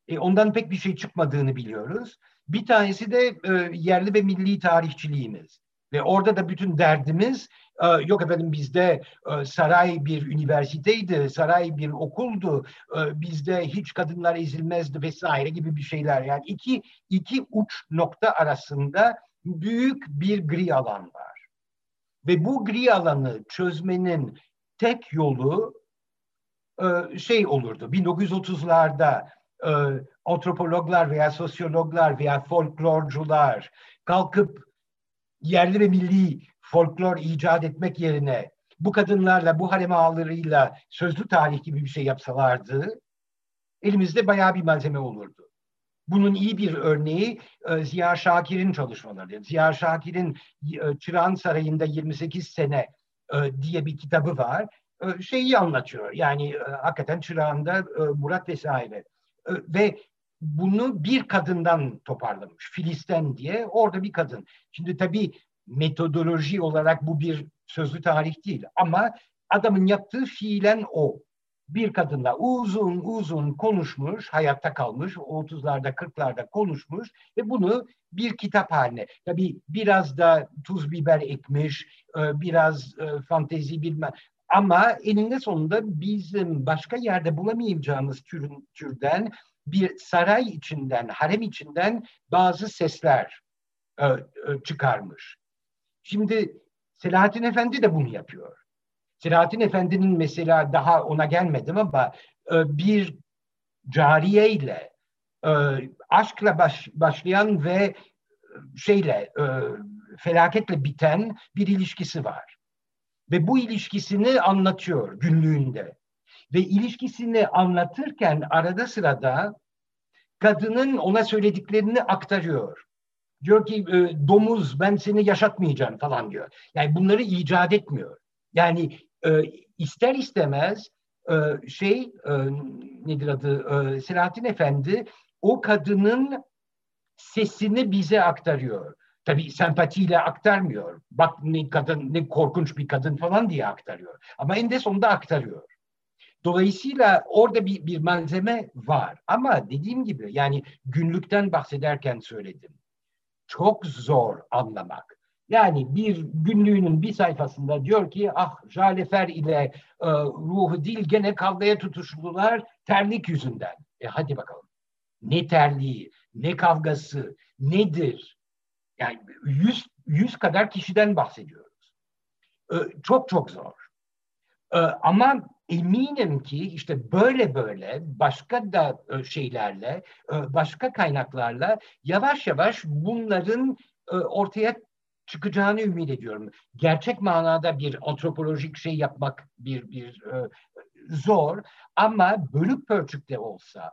Speaker 2: E, ondan pek bir şey çıkmadığını biliyoruz. Bir tanesi de e, yerli ve milli tarihçiliğimiz. Ve orada da bütün derdimiz yok efendim bizde e, saray bir üniversiteydi, saray bir okuldu, e, bizde hiç kadınlar ezilmezdi vesaire gibi bir şeyler. Yani iki, iki uç nokta arasında büyük bir gri alan var. Ve bu gri alanı çözmenin tek yolu e, şey olurdu. 1930'larda antropologlar veya sosyologlar veya folklorcular kalkıp yerli ve milli folklor icat etmek yerine bu kadınlarla, bu harem ağlarıyla sözlü tarih gibi bir şey yapsalardı elimizde bayağı bir malzeme olurdu. Bunun iyi bir örneği e, Ziya Şakir'in çalışmaları. Ziya Şakir'in e, Çırağan Sarayı'nda 28 sene e, diye bir kitabı var. Şeyi anlatıyor. Yani hakikaten Çırağan'da Murat vesaire. Ve bunu bir kadından toparlamış. Filisten diye orada bir kadın. Şimdi tabii metodoloji olarak bu bir sözlü tarih değil ama adamın yaptığı fiilen o. Bir kadınla uzun uzun konuşmuş, hayatta kalmış, 30'larda 40'larda konuşmuş ve bunu bir kitap haline. Tabii biraz da tuz biber ekmiş, e, biraz e, fantezi bilmem. Ama eninde sonunda bizim başka yerde bulamayacağımız türün, türden bir saray içinden, harem içinden bazı sesler e, çıkarmış. Şimdi Selahattin Efendi de bunu yapıyor. Selahattin Efendi'nin mesela daha ona gelmedim ama e, bir cariye ile e, aşkla baş, başlayan ve e, şeyle felaketle biten bir ilişkisi var. Ve bu ilişkisini anlatıyor günlüğünde. Ve ilişkisini anlatırken arada sırada kadının ona söylediklerini aktarıyor. Diyor ki e, domuz ben seni yaşatmayacağım falan diyor. Yani bunları icat etmiyor. Yani e, ister istemez e, şey e, nedir adı Selahattin Efendi o kadının sesini bize aktarıyor. Tabii sempatiyle aktarmıyor. Bak ne kadın ne korkunç bir kadın falan diye aktarıyor. Ama en de sonunda aktarıyor. Dolayısıyla orada bir, bir malzeme var. Ama dediğim gibi yani günlükten bahsederken söyledim. Çok zor anlamak. Yani bir günlüğünün bir sayfasında diyor ki ah Jalefer ile e, ruhu dil gene kavgaya tutuştular terlik yüzünden. E hadi bakalım. Ne terliği, ne kavgası, nedir? Yani yüz, yüz kadar kişiden bahsediyoruz. E, çok çok zor. E, ama eminim ki işte böyle böyle başka da e, şeylerle, e, başka kaynaklarla yavaş yavaş bunların e, ortaya çıkacağını ümit ediyorum. Gerçek manada bir antropolojik şey yapmak bir bir zor ama bölük pörçükte olsa,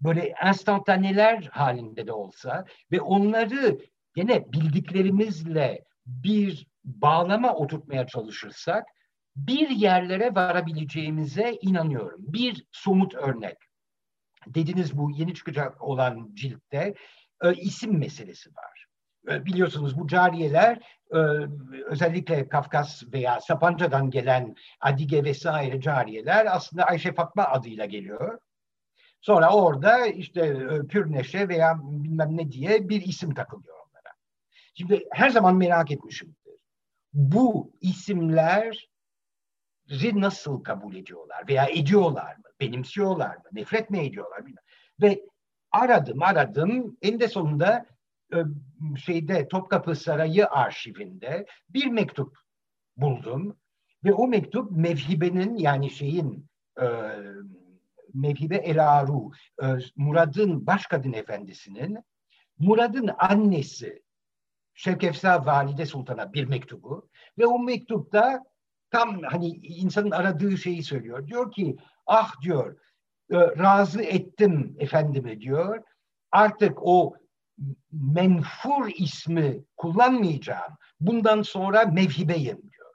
Speaker 2: böyle enstantaneler halinde de olsa ve onları yine bildiklerimizle bir bağlama oturtmaya çalışırsak bir yerlere varabileceğimize inanıyorum. Bir somut örnek. Dediniz bu yeni çıkacak olan ciltte e, isim meselesi var. E, biliyorsunuz bu cariyeler e, özellikle Kafkas veya Sapanca'dan gelen Adige vesaire cariyeler aslında Ayşe Fatma adıyla geliyor. Sonra orada işte e, Pürneşe veya bilmem ne diye bir isim takılıyor onlara. Şimdi her zaman merak etmişimdir. Bu isimler nasıl kabul ediyorlar veya ediyorlar mı? Benimsiyorlar mı? Nefret mi ediyorlar? Bilmem. Ve aradım aradım en de sonunda e, şeyde Topkapı Sarayı arşivinde bir mektup buldum ve o mektup Mevhibe'nin yani şeyin e, Mevhibe Elaru e, Murad'ın başkadın efendisinin Murad'ın annesi Şevkefsa Valide Sultan'a bir mektubu ve o mektupta tam hani insanın aradığı şeyi söylüyor. Diyor ki ah diyor e, razı ettim efendime diyor. Artık o menfur ismi kullanmayacağım. Bundan sonra mevhibeyim diyor.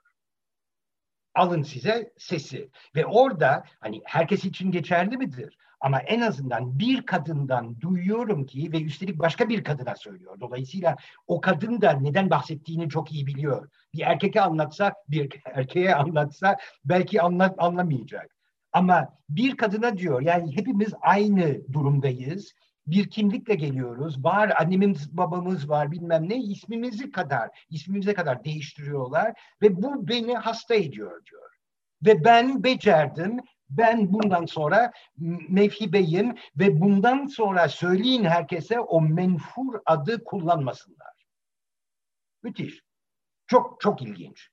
Speaker 2: Alın size sesi. Ve orada hani herkes için geçerli midir? Ama en azından bir kadından duyuyorum ki ve üstelik başka bir kadına söylüyor. Dolayısıyla o kadın da neden bahsettiğini çok iyi biliyor. Bir erkeke anlatsa, bir erkeğe anlatsa belki anlat, anlamayacak. Ama bir kadına diyor yani hepimiz aynı durumdayız. Bir kimlikle geliyoruz. Var annemiz babamız var bilmem ne ismimizi kadar ismimize kadar değiştiriyorlar ve bu beni hasta ediyor diyor. Ve ben becerdim ben bundan sonra mevhibeyim ve bundan sonra söyleyin herkese o menfur adı kullanmasınlar. Müthiş. Çok çok ilginç.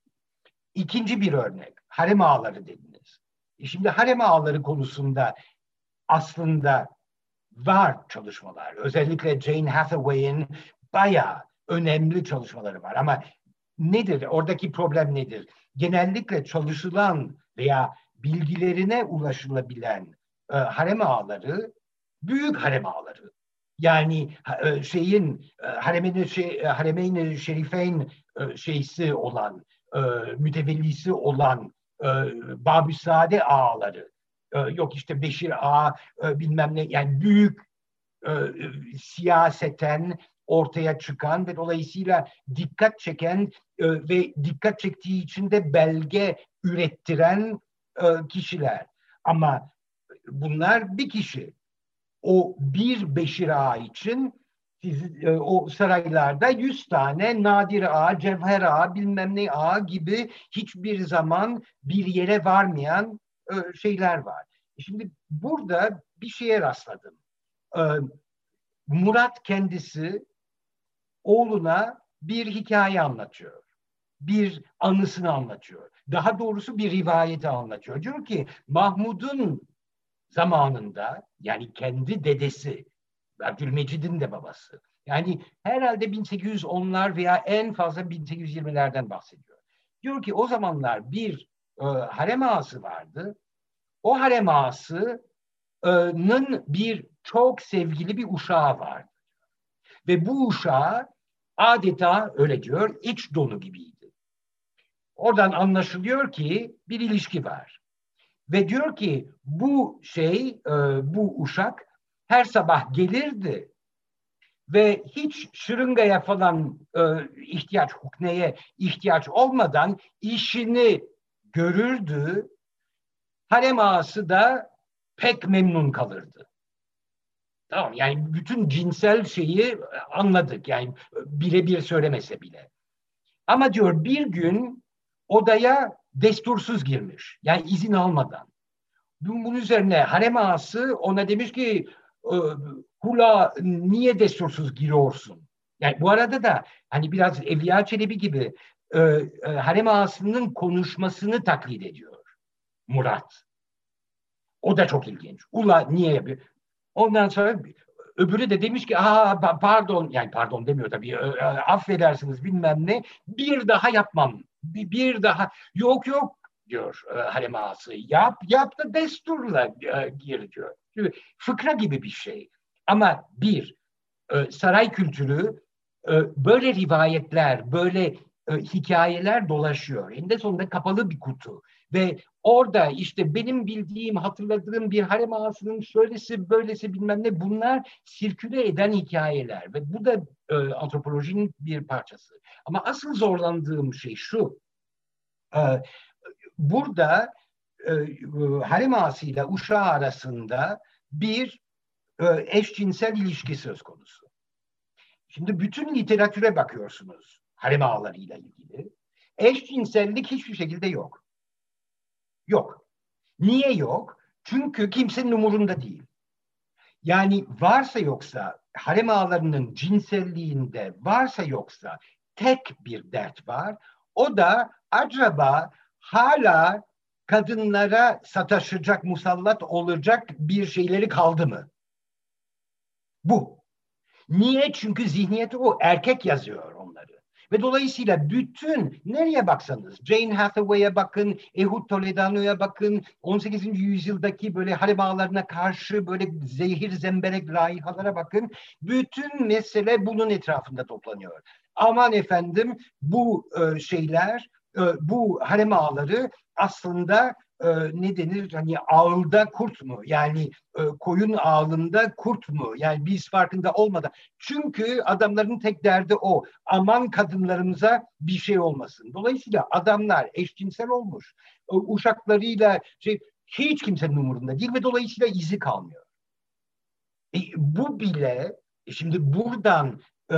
Speaker 2: İkinci bir örnek. Harem ağaları dediniz. E şimdi harem ağaları konusunda aslında var çalışmalar. Özellikle Jane Hathaway'in bayağı önemli çalışmaları var. Ama nedir? Oradaki problem nedir? Genellikle çalışılan veya bilgilerine ulaşılabilen e, harem ağları büyük harem ağları. Yani e, şeyin e, haremeyn şey, haremeyn şerifeyn şeysi olan mütevellisi olan Babüsade ağaları yok işte Beşir ağa bilmem ne yani büyük siyaseten ortaya çıkan ve dolayısıyla dikkat çeken ve dikkat çektiği için de belge ürettiren kişiler. Ama bunlar bir kişi. O bir Beşir Ağa için siz, e, o saraylarda yüz tane Nadir Ağa, Cevher Ağa, bilmem ne Ağa gibi hiçbir zaman bir yere varmayan e, şeyler var. E şimdi burada bir şeye rastladım. E, Murat kendisi oğluna bir hikaye anlatıyor. Bir anısını anlatıyor. Daha doğrusu bir rivayeti anlatıyor. Diyor ki Mahmud'un zamanında yani kendi dedesi Abdülmecid'in de babası. Yani herhalde 1810'lar veya en fazla 1820'lerden bahsediyor. Diyor ki o zamanlar bir e, harem ağası vardı. O harem ağasının bir çok sevgili bir uşağı vardı. Ve bu uşağı adeta öyle diyor iç donu gibiydi. Oradan anlaşılıyor ki bir ilişki var. Ve diyor ki bu şey, e, bu uşak her sabah gelirdi ve hiç şırıngaya falan e, ihtiyaç, hukneye ihtiyaç olmadan işini görürdü. Harem ağası da pek memnun kalırdı. Tamam yani bütün cinsel şeyi anladık yani birebir söylemese bile. Ama diyor bir gün odaya destursuz girmiş. Yani izin almadan. Bunun üzerine harem ağası ona demiş ki e, Hula niye destursuz giriyorsun? Yani bu arada da hani biraz Evliya Çelebi gibi e, e, harem ağasının konuşmasını taklit ediyor Murat. O da çok ilginç. Ula niye? Ondan sonra öbürü de demiş ki Aa, pardon yani pardon demiyor tabii e, e, affedersiniz bilmem ne bir daha yapmam bir, daha yok yok diyor e, harem ağası yap yap da desturla e, gir diyor. Fıkra gibi bir şey. Ama bir, e, saray kültürü e, böyle rivayetler, böyle e, hikayeler dolaşıyor. Eninde sonunda kapalı bir kutu. Ve orada işte benim bildiğim, hatırladığım bir harem ağasının şöylesi, böylesi bilmem ne bunlar sirküle eden hikayeler. Ve bu da e, antropolojinin bir parçası. Ama asıl zorlandığım şey şu. E, burada e, harem ağasıyla uşağı arasında bir e, eşcinsel ilişki söz konusu. Şimdi bütün literatüre bakıyorsunuz harem ağlarıyla ilgili. Eşcinsellik hiçbir şekilde yok. Yok. Niye yok? Çünkü kimsenin umurunda değil. Yani varsa yoksa harem ağlarının cinselliğinde varsa yoksa tek bir dert var. O da acaba hala kadınlara sataşacak, musallat olacak bir şeyleri kaldı mı? Bu. Niye? Çünkü zihniyeti o. Erkek yazıyor. Ve dolayısıyla bütün nereye baksanız Jane Hathaway'e bakın, Ehud Toledano'ya bakın, 18. yüzyıldaki böyle harem ağlarına karşı böyle zehir zemberek raihalara bakın. Bütün mesele bunun etrafında toplanıyor. Aman efendim bu e, şeyler, e, bu harem ağları aslında e, ne denir? Hani ağılda kurt mu? Yani e, koyun ağılında kurt mu? Yani biz farkında olmadan. Çünkü adamların tek derdi o. Aman kadınlarımıza bir şey olmasın. Dolayısıyla adamlar eşcinsel olmuş. E, uşaklarıyla şey hiç kimsenin umurunda değil ve dolayısıyla izi kalmıyor. E, bu bile e, şimdi buradan e,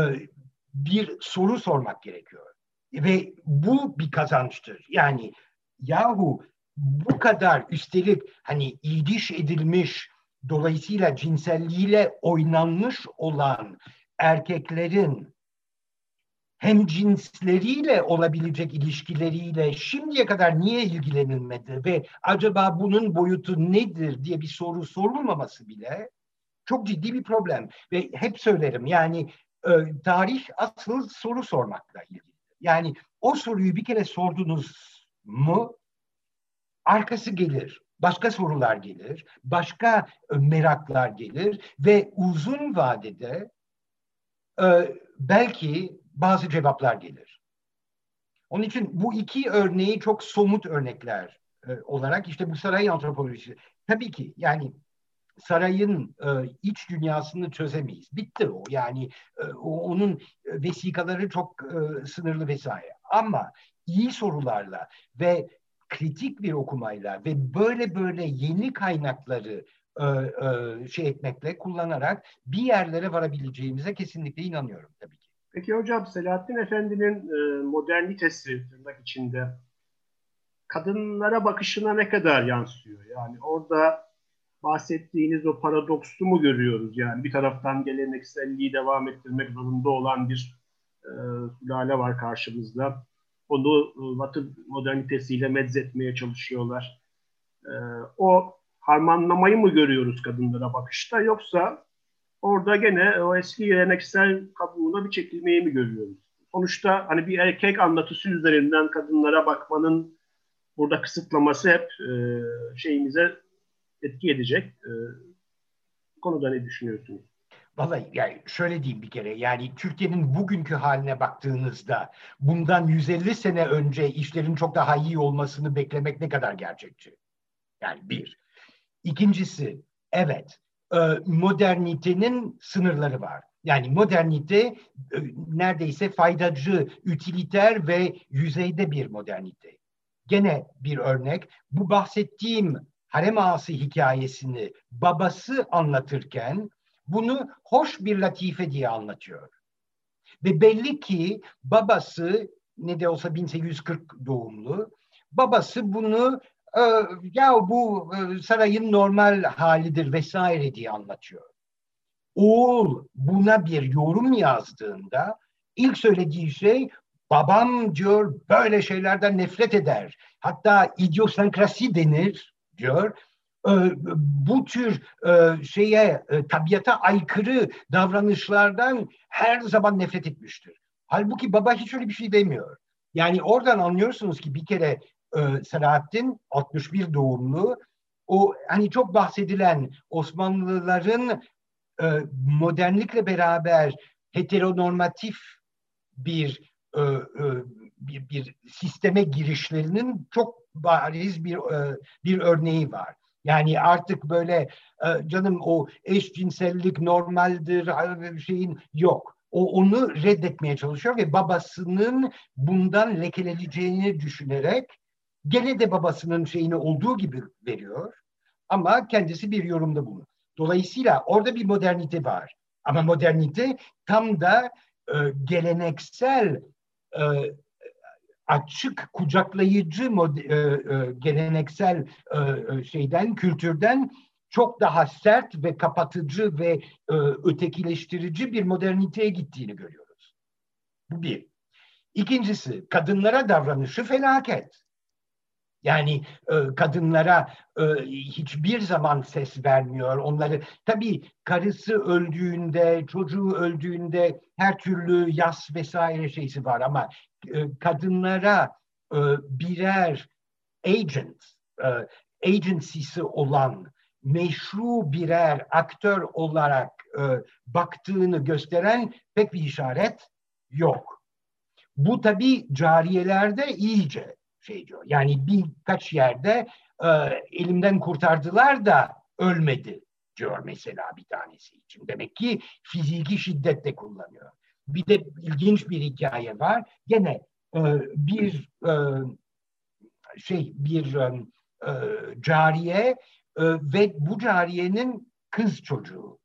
Speaker 2: bir soru sormak gerekiyor. Ve bu bir kazançtır. Yani yahu bu kadar üstelik hani ilgiş edilmiş dolayısıyla cinselliğiyle oynanmış olan erkeklerin hem cinsleriyle olabilecek ilişkileriyle şimdiye kadar niye ilgilenilmedi ve acaba bunun boyutu nedir diye bir soru sorulmaması bile çok ciddi bir problem ve hep söylerim yani e, tarih asıl soru sormakla ilgili. Yani o soruyu bir kere sordunuz mu arkası gelir. başka sorular gelir, başka e, meraklar gelir ve uzun vadede e, belki bazı cevaplar gelir. Onun için bu iki örneği çok somut örnekler e, olarak işte bu saray antropolojisi. Tabii ki yani sarayın e, iç dünyasını çözemeyiz. Bitti o. Yani e, onun vesikaları çok e, sınırlı vesaire. Ama iyi sorularla ve kritik bir okumayla ve böyle böyle yeni kaynakları e, e, şey etmekle kullanarak bir yerlere varabileceğimize kesinlikle inanıyorum tabii ki.
Speaker 1: Peki hocam Selahattin Efendi'nin e, modernitesi tırnak içinde kadınlara bakışına ne kadar yansıyor? Yani orada bahsettiğiniz o paradoksu mu görüyoruz? Yani bir taraftan gelenekselliği devam ettirmek zorunda olan bir e, sülale var karşımızda. Onu e, Batı modernitesiyle medzetmeye çalışıyorlar. E, o harmanlamayı mı görüyoruz kadınlara bakışta yoksa orada gene o eski geleneksel kabuğuna bir çekilmeyi mi görüyoruz? Sonuçta hani bir erkek anlatısı üzerinden kadınlara bakmanın burada kısıtlaması hep e, şeyimize etki edecek. E, konuda ne düşünüyorsunuz?
Speaker 2: Vallahi yani şöyle diyeyim bir kere yani Türkiye'nin bugünkü haline baktığınızda bundan 150 sene önce işlerin çok daha iyi olmasını beklemek ne kadar gerçekçi? Yani bir. İkincisi evet e, modernitenin sınırları var. Yani modernite e, neredeyse faydacı, utiliter ve yüzeyde bir modernite. Gene bir örnek bu bahsettiğim harem ağası hikayesini babası anlatırken bunu hoş bir latife diye anlatıyor. Ve belli ki babası ne de olsa 1840 doğumlu babası bunu e, ya bu e, sarayın normal halidir vesaire diye anlatıyor. Oğul buna bir yorum yazdığında ilk söylediği şey babam diyor böyle şeylerden nefret eder. Hatta idiosankrasi denir diyor bu tür e, şeye e, tabiata aykırı davranışlardan her zaman nefret etmiştir. Halbuki baba hiç öyle bir şey demiyor. Yani oradan anlıyorsunuz ki bir kere e, Selahattin 61 doğumlu o hani çok bahsedilen Osmanlıların modernlikle beraber heteronormatif bir bir, bir sisteme girişlerinin çok bariz bir bir örneği var. Yani artık böyle e, canım o eşcinsellik normaldir şeyin yok. O onu reddetmeye çalışıyor ve babasının bundan lekeleneceğini düşünerek gene de babasının şeyini olduğu gibi veriyor. Ama kendisi bir yorumda bunu. Dolayısıyla orada bir modernite var. Ama modernite tam da e, geleneksel e, açık, kucaklayıcı e, e, geleneksel e, şeyden, kültürden çok daha sert ve kapatıcı ve ötekileştirici bir moderniteye gittiğini görüyoruz. Bu bir. İkincisi, kadınlara davranışı felaket. Yani e, kadınlara e, hiçbir zaman ses vermiyor. Onları tabii karısı öldüğünde, çocuğu öldüğünde her türlü yas vesaire şeysi var ama kadınlara e, birer agent, e, agency'si olan meşru birer aktör olarak e, baktığını gösteren pek bir işaret yok. Bu tabii cariyelerde iyice şey diyor. Yani birkaç yerde e, elimden kurtardılar da ölmedi diyor mesela bir tanesi için. Demek ki fiziki şiddet de kullanıyor. Bir de ilginç bir hikaye var. Gene e, bir e, şey bir e, e cariye e, ve bu cariyenin kız çocuğu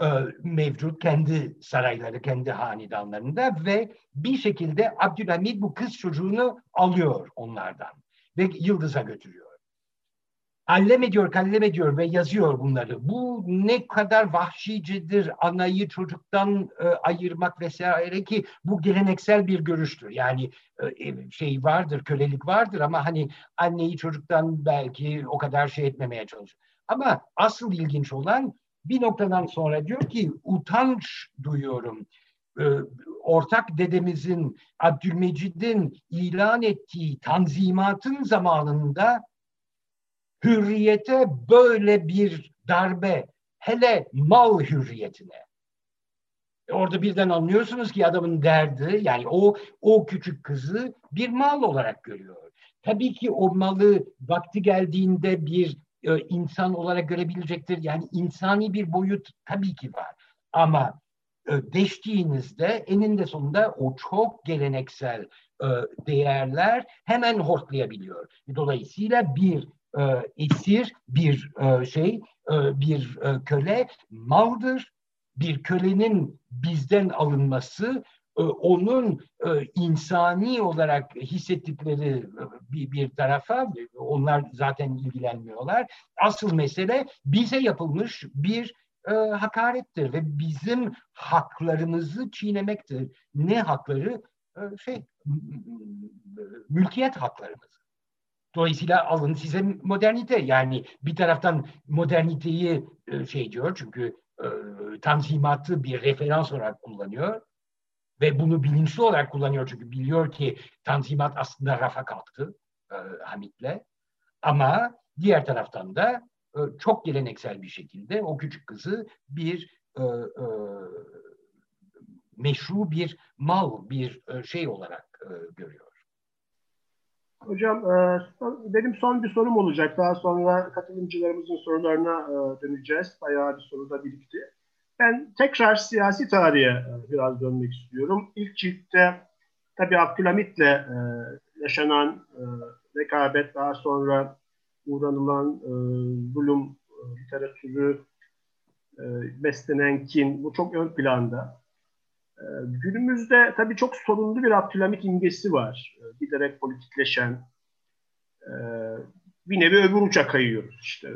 Speaker 2: e, mevcut kendi sarayları, kendi hanedanlarında ve bir şekilde Abdülhamid bu kız çocuğunu alıyor onlardan ve Yıldız'a götürüyor. Allem ediyor, kallem ediyor ve yazıyor bunları. Bu ne kadar vahşicedir anayı çocuktan e, ayırmak vesaire ki bu geleneksel bir görüştür. Yani e, şey vardır, kölelik vardır ama hani anneyi çocuktan belki o kadar şey etmemeye çalışır. Ama asıl ilginç olan bir noktadan sonra diyor ki utanç duyuyorum. Ee, ortak dedemizin Abdülmecid'in ilan ettiği tanzimatın zamanında hürriyete böyle bir darbe, hele mal hürriyetine. E orada birden anlıyorsunuz ki adamın derdi yani o o küçük kızı bir mal olarak görüyor. Tabii ki o malı vakti geldiğinde bir e, insan olarak görebilecektir. Yani insani bir boyut tabii ki var. Ama e, deştiğinizde eninde sonunda o çok geleneksel e, değerler hemen hortlayabiliyor. Dolayısıyla bir e, esir, bir e, şey, e, bir e, köle maldır. Bir kölenin bizden alınması e, onun e, insani olarak hissettikleri e, bir, bir tarafa onlar zaten ilgilenmiyorlar. Asıl mesele bize yapılmış bir e, hakarettir ve bizim haklarımızı çiğnemektir. Ne hakları? E, şey mülkiyet haklarımız. Dolayısıyla alın size modernite. Yani bir taraftan moderniteyi e, şey diyor çünkü e, tanzimatı bir referans olarak kullanıyor ve bunu bilinçli olarak kullanıyor çünkü biliyor ki tanzimat aslında rafa kalktı e, Hamit'le. Ama diğer taraftan da çok geleneksel bir şekilde o küçük kızı bir meşru bir mal, bir şey olarak görüyor.
Speaker 1: Hocam e, benim son bir sorum olacak. Daha sonra katılımcılarımızın sorularına e, döneceğiz. Bayağı bir soru da birikti. Ben tekrar siyasi tarihe e, biraz dönmek istiyorum. İlk ciltte tabii Abdülhamit'le e, yaşanan rekabet daha sonra uğranılan e, zulüm e, literatürü beslenen kin bu çok ön planda. E, günümüzde tabii çok sorunlu bir Abdülhamit imgesi var. E, giderek politikleşen e, bir nevi öbür uça kayıyoruz. İşte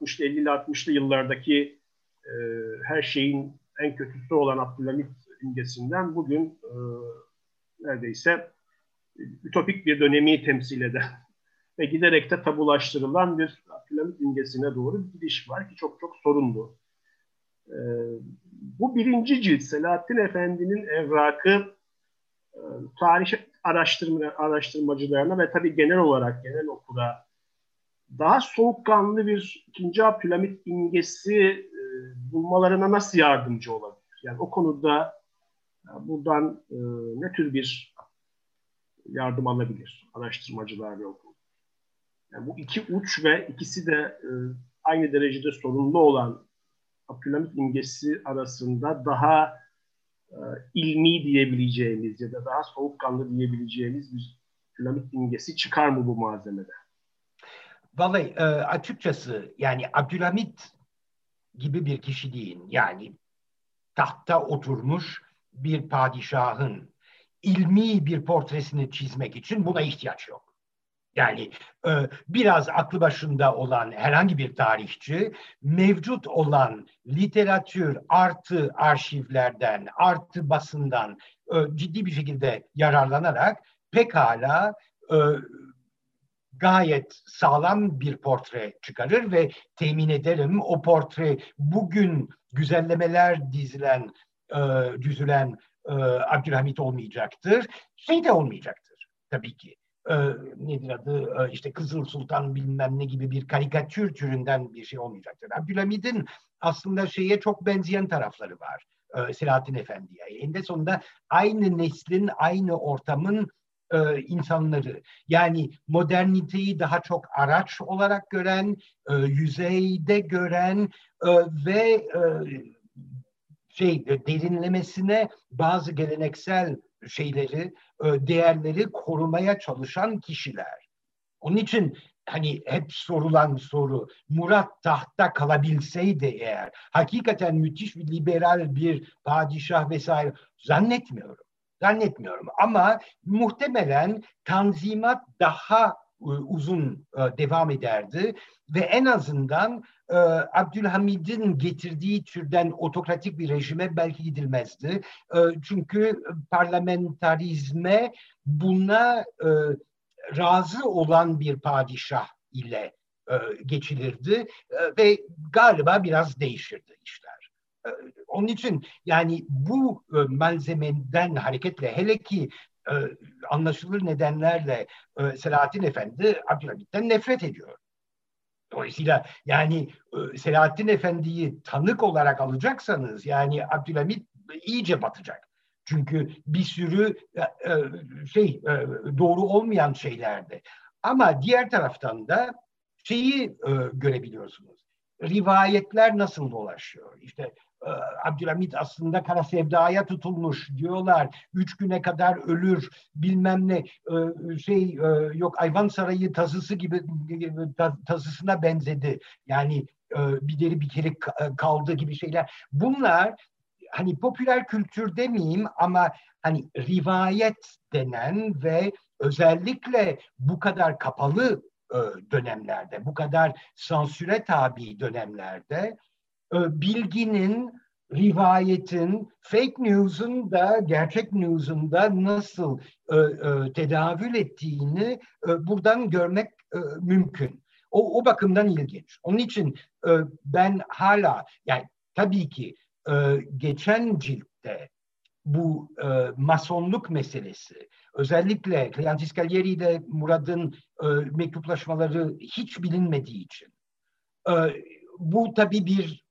Speaker 1: 60'lı 50'li 60'lı yıllardaki her şeyin en kötüsü olan Abdülhamit imgesinden bugün neredeyse ütopik bir dönemi temsil eden ve giderek de tabulaştırılan bir Abdülhamit imgesine doğru bir gidiş var ki çok çok sorunlu. E, bu birinci cilt Selahattin Efendi'nin evrakı e, tarih araştırma, araştırmacılarına ve tabii genel olarak genel okura daha soğukkanlı bir ikinci Abdülhamit imgesi e, bulmalarına nasıl yardımcı olabilir? Yani o konuda e, buradan ne tür bir yardım alabilir araştırmacılar ve okul? Yani bu iki uç ve ikisi de aynı derecede sorunlu olan Abdülhamit imgesi arasında daha e, ilmi diyebileceğimiz ya da daha soğukkanlı diyebileceğimiz bir Abdülhamit imgesi çıkar mı bu malzemede?
Speaker 2: Vallahi e, açıkçası yani Abdülhamit gibi bir kişi değil. Yani tahta oturmuş bir padişahın ilmi bir portresini çizmek için buna ihtiyaç yok. Yani e, biraz aklı başında olan herhangi bir tarihçi mevcut olan literatür artı arşivlerden artı basından e, ciddi bir şekilde yararlanarak pekala e, gayet sağlam bir portre çıkarır ve temin ederim o portre bugün güzellemeler dizilen, e, düzülen e, Abdülhamit olmayacaktır. Şey de olmayacaktır tabii ki e, nedir adı e, işte Kızıl Sultan bilmem ne gibi bir karikatür türünden bir şey olmayacaktır. Abdülhamid'in aslında şeye çok benzeyen tarafları var. E, Selahattin Efendi'ye. Eninde sonunda aynı neslin, aynı ortamın e, insanları. Yani moderniteyi daha çok araç olarak gören, e, yüzeyde gören e, ve e, şey derinlemesine bazı geleneksel şeyleri, e, değerleri korumaya çalışan kişiler. Onun için hani hep sorulan soru Murat tahta kalabilseydi eğer hakikaten müthiş bir liberal bir padişah vesaire zannetmiyorum. Zannetmiyorum ama muhtemelen tanzimat daha uzun e, devam ederdi ve en azından e, Abdülhamid'in getirdiği türden otokratik bir rejime belki gidilmezdi. E, çünkü parlamentarizme buna razı olan bir padişah ile geçilirdi ve galiba biraz değişirdi işler. Onun için yani bu malzemeden hareketle hele ki e, anlaşılır nedenlerle e, Selahattin Efendi Abdülhamit'ten nefret ediyor. Dolayısıyla yani e, Selahattin Efendi'yi tanık olarak alacaksanız yani Abdülhamit iyice batacak. Çünkü bir sürü şey doğru olmayan şeylerde. Ama diğer taraftan da şeyi görebiliyorsunuz. Rivayetler nasıl dolaşıyor? İşte Abdülhamit aslında kara sevdaya tutulmuş diyorlar. Üç güne kadar ölür bilmem ne e, şey e, yok Ayvan Sarayı tazısı gibi tazısına benzedi. Yani bir deri bir kere kaldı gibi şeyler. Bunlar hani popüler kültür demeyeyim ama hani rivayet denen ve özellikle bu kadar kapalı dönemlerde, bu kadar sansüre tabi dönemlerde e, bilginin, rivayetin, fake news'un da gerçek news'un da nasıl e, e, tedavül ettiğini e, buradan görmek e, mümkün. O, o bakımdan ilginç. Onun için e, ben hala yani tabii ki e, geçen ciltte bu e, masonluk meselesi, özellikle Kleantis Kalyeri ile Murad'ın e, mektuplaşmaları hiç bilinmediği için, e, bu tabii bir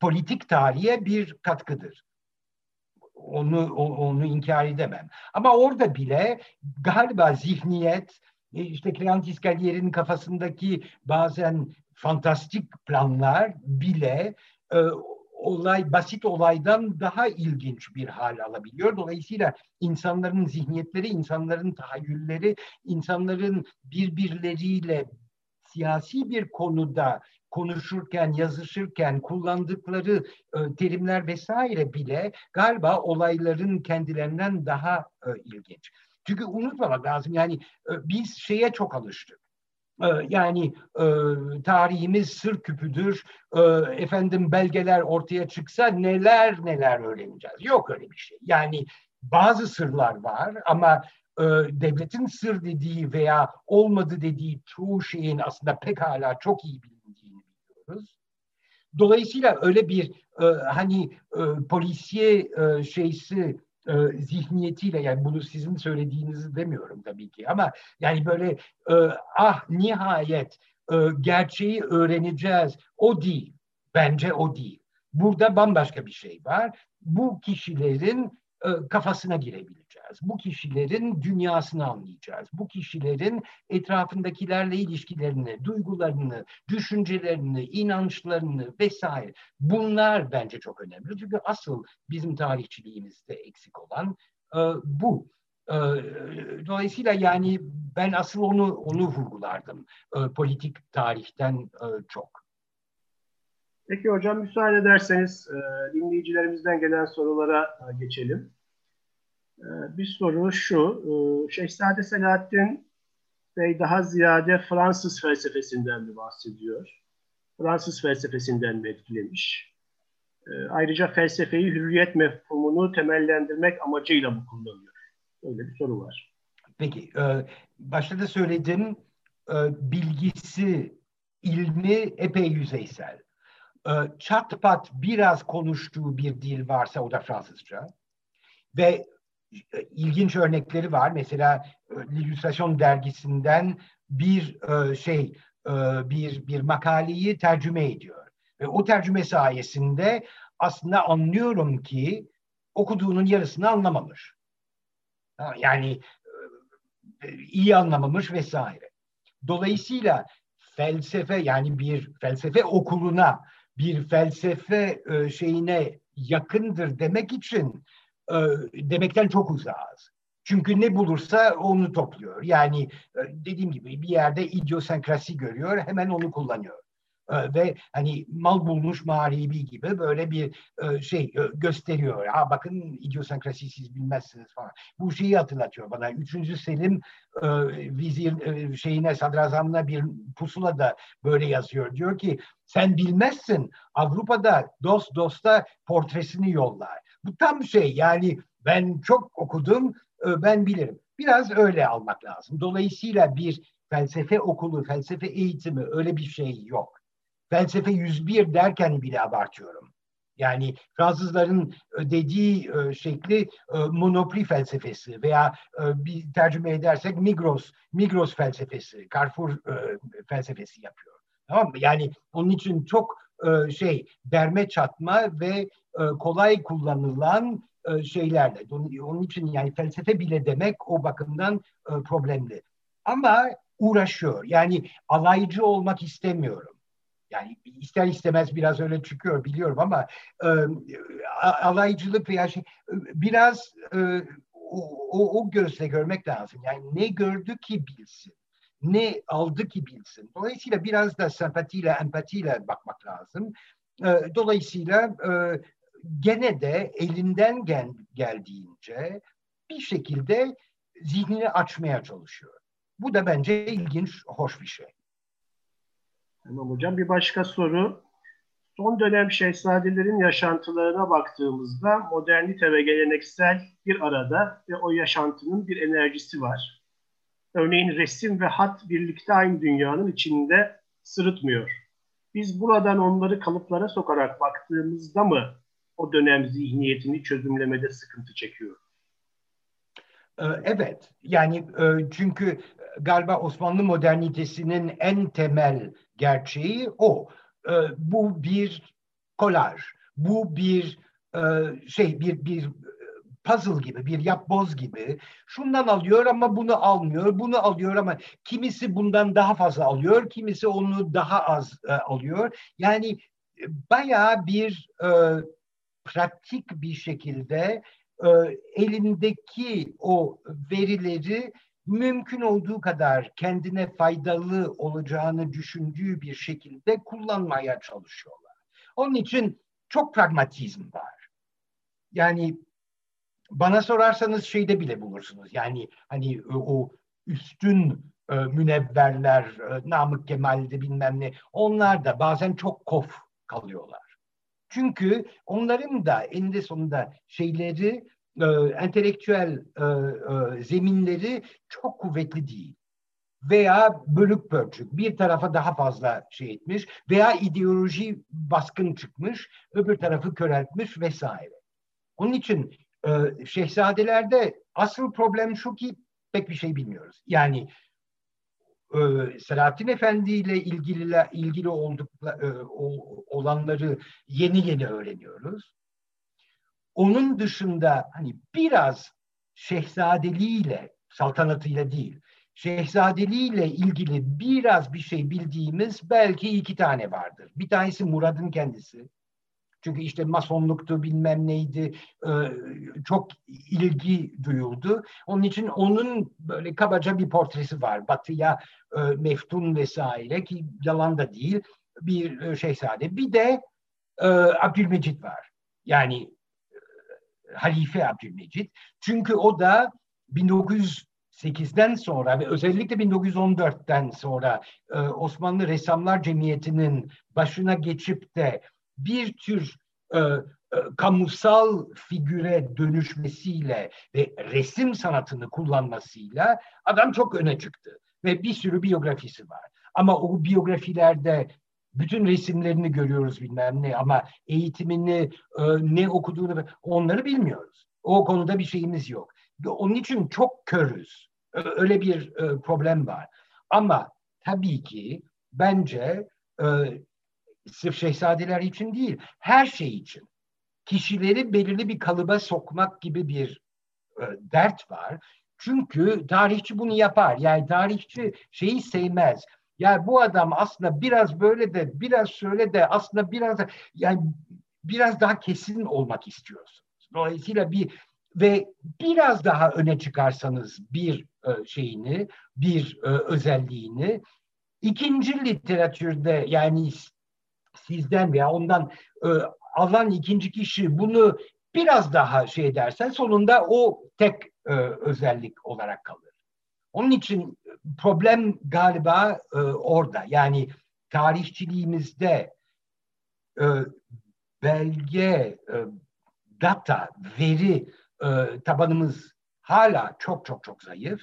Speaker 2: politik tarihe bir katkıdır. Onu onu inkar edemem. Ama orada bile galiba zihniyet e, işte Kleantis Gaglier'in kafasındaki bazen fantastik planlar bile e, olay basit olaydan daha ilginç bir hal alabiliyor. Dolayısıyla insanların zihniyetleri, insanların tahayyülleri, insanların birbirleriyle siyasi bir konuda konuşurken, yazışırken kullandıkları e, terimler vesaire bile galiba olayların kendilerinden daha e, ilginç. Çünkü unutmamak lazım yani e, biz şeye çok alıştık. Yani e, tarihimiz sır küpüdür. E, efendim belgeler ortaya çıksa neler neler öğreneceğiz. Yok öyle bir şey. Yani bazı sırlar var ama devletin sır dediği veya olmadı dediği çoğu şeyin aslında pekala çok iyi bilindiği yapıyoruz. Dolayısıyla öyle bir e, hani e, polisiye e, şeysi e, zihniyetiyle yani bunu sizin söylediğinizi demiyorum tabii ki ama yani böyle e, ah nihayet e, gerçeği öğreneceğiz o değil. Bence o değil. Burada bambaşka bir şey var. Bu kişilerin e, kafasına girebileceğiz. Bu kişilerin dünyasını anlayacağız. Bu kişilerin etrafındakilerle ilişkilerini, duygularını, düşüncelerini, inançlarını vesaire. Bunlar bence çok önemli. Çünkü asıl bizim tarihçiliğimizde eksik olan e, bu. E, dolayısıyla yani ben asıl onu onu vurgulardım politik tarihten çok.
Speaker 1: Peki hocam müsaade ederseniz dinleyicilerimizden gelen sorulara geçelim. Ee, bir soru şu. Ee, Şehzade Selahattin Bey daha ziyade Fransız felsefesinden mi bahsediyor? Fransız felsefesinden mi etkilemiş? Ee, ayrıca felsefeyi hürriyet mefhumunu temellendirmek amacıyla mı kullanıyor? Öyle bir soru var.
Speaker 2: Peki, e, başta da söyledim, e, bilgisi, ilmi epey yüzeysel. E, çat pat biraz konuştuğu bir dil varsa o da Fransızca. Ve ilginç örnekleri var. Mesela İllüstrasyon dergisinden bir e, şey e, bir bir makaleyi tercüme ediyor. Ve o tercüme sayesinde aslında anlıyorum ki okuduğunun yarısını anlamamış. Yani e, iyi anlamamış vesaire. Dolayısıyla felsefe yani bir felsefe okuluna, bir felsefe şeyine yakındır demek için e, demekten çok uzağız. Çünkü ne bulursa onu topluyor. Yani e, dediğim gibi bir yerde idiosenkrasi görüyor, hemen onu kullanıyor. E, ve hani mal bulmuş mağribi gibi böyle bir şey gösteriyor. Ha bakın idiosenkrasi siz bilmezsiniz falan. Bu şeyi hatırlatıyor bana. Üçüncü Selim vizir şeyine sadrazamına bir pusula da böyle yazıyor. Diyor ki sen bilmezsin Avrupa'da dost dosta portresini yollar. Bu tam şey yani ben çok okudum e, ben bilirim. Biraz öyle almak lazım. Dolayısıyla bir felsefe okulu, felsefe eğitimi öyle bir şey yok. Felsefe 101 derken bile abartıyorum. Yani Fransızların e, dediği e, şekli monopoli felsefesi veya bir tercüme edersek Migros, Migros felsefesi, Carrefour felsefesi yapıyor. Tamam mı? Yani onun için çok şey derme çatma ve kolay kullanılan e, şeylerle. Onun, için yani felsefe bile demek o bakımdan e, problemli. Ama uğraşıyor. Yani alaycı olmak istemiyorum. Yani ister istemez biraz öyle çıkıyor biliyorum ama e, alaycılık veya şey biraz e, o, o, o gözle görmek lazım. Yani ne gördü ki bilsin, ne aldı ki bilsin. Dolayısıyla biraz da sempatiyle, empatiyle bakmak lazım. E, dolayısıyla e, gene de elinden gel, geldiğince bir şekilde zihnini açmaya çalışıyor. Bu da bence ilginç, hoş bir şey.
Speaker 1: Tamam hocam. Bir başka soru. Son dönem şehzadelerin yaşantılarına baktığımızda modernite ve geleneksel bir arada ve o yaşantının bir enerjisi var. Örneğin resim ve hat birlikte aynı dünyanın içinde sırıtmıyor. Biz buradan onları kalıplara sokarak baktığımızda mı o dönem zihniyetini çözümlemede sıkıntı çekiyor?
Speaker 2: Ee, evet, yani e, çünkü galiba Osmanlı modernitesinin en temel gerçeği o. Ee, bu bir kolaj, bu bir e, şey, bir bir puzzle gibi, bir yapboz gibi. Şundan alıyor ama bunu almıyor, bunu alıyor ama kimisi bundan daha fazla alıyor, kimisi onu daha az e, alıyor. Yani bayağı bir pratik bir şekilde e, elindeki o verileri mümkün olduğu kadar kendine faydalı olacağını düşündüğü bir şekilde kullanmaya çalışıyorlar. Onun için çok pragmatizm var. Yani bana sorarsanız şeyde bile bulursunuz. Yani hani o üstün e, münevverler, e, Namık Kemal'de bilmem ne onlar da bazen çok kof kalıyorlar. Çünkü onların da eninde sonunda şeyleri, e, entelektüel e, e, zeminleri çok kuvvetli değil. Veya bölük pörçük bir tarafa daha fazla şey etmiş veya ideoloji baskın çıkmış, öbür tarafı köreltmiş vesaire. Onun için e, şehzadelerde asıl problem şu ki pek bir şey bilmiyoruz. Yani e, Selahattin Efendi ile ilgili ilgili olduk e, olanları yeni yeni öğreniyoruz. Onun dışında hani biraz şehzadeliğiyle, saltanatıyla değil, şehzadeliğiyle ilgili biraz bir şey bildiğimiz belki iki tane vardır. Bir tanesi Murad'ın kendisi. Çünkü işte masonluktu bilmem neydi e, çok ilgi duyuldu. Onun için onun böyle kabaca bir portresi var. Batıya e, meftun vesaire ki yalan da değil bir e, şehzade. Bir de Abdülmecit var. Yani Halife Abdülmecit. Çünkü o da 1908'den sonra ve özellikle 1914'ten sonra Osmanlı Ressamlar Cemiyeti'nin başına geçip de bir tür e, e, kamusal figüre dönüşmesiyle ve resim sanatını kullanmasıyla adam çok öne çıktı. Ve bir sürü biyografisi var. Ama o biyografilerde bütün resimlerini görüyoruz bilmem ne ama eğitimini, e, ne okuduğunu onları bilmiyoruz. O konuda bir şeyimiz yok. Onun için çok körüz. Öyle bir e, problem var. Ama tabii ki bence e, sırf şehzadeler için değil, her şey için. Kişileri belirli bir kalıba sokmak gibi bir e, dert var. Çünkü tarihçi bunu yapar. Yani tarihçi şeyi sevmez. Yani bu adam aslında biraz böyle de, biraz şöyle de, aslında biraz da, yani biraz daha kesin olmak istiyorsunuz. Dolayısıyla bir ve biraz daha öne çıkarsanız bir e, şeyini, bir e, özelliğini, ikinci literatürde yani sizden veya ondan e, alan ikinci kişi bunu biraz daha şey edersen sonunda o tek e, özellik olarak kalır. Onun için problem galiba e, orada. Yani tarihçiliğimizde e, belge, e, data, veri e, tabanımız hala çok çok çok zayıf.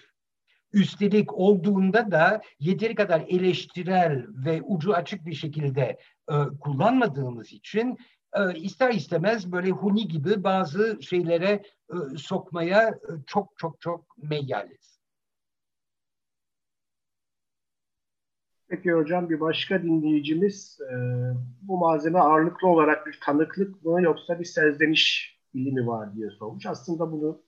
Speaker 2: Üstelik olduğunda da yeteri kadar eleştirel ve ucu açık bir şekilde e, kullanmadığımız için e, ister istemez böyle huni gibi bazı şeylere e, sokmaya çok çok çok meyyaliz.
Speaker 1: Peki hocam bir başka dinleyicimiz bu malzeme ağırlıklı olarak bir tanıklık mı yoksa bir serzeniş bilimi var diye sormuş. Aslında bunu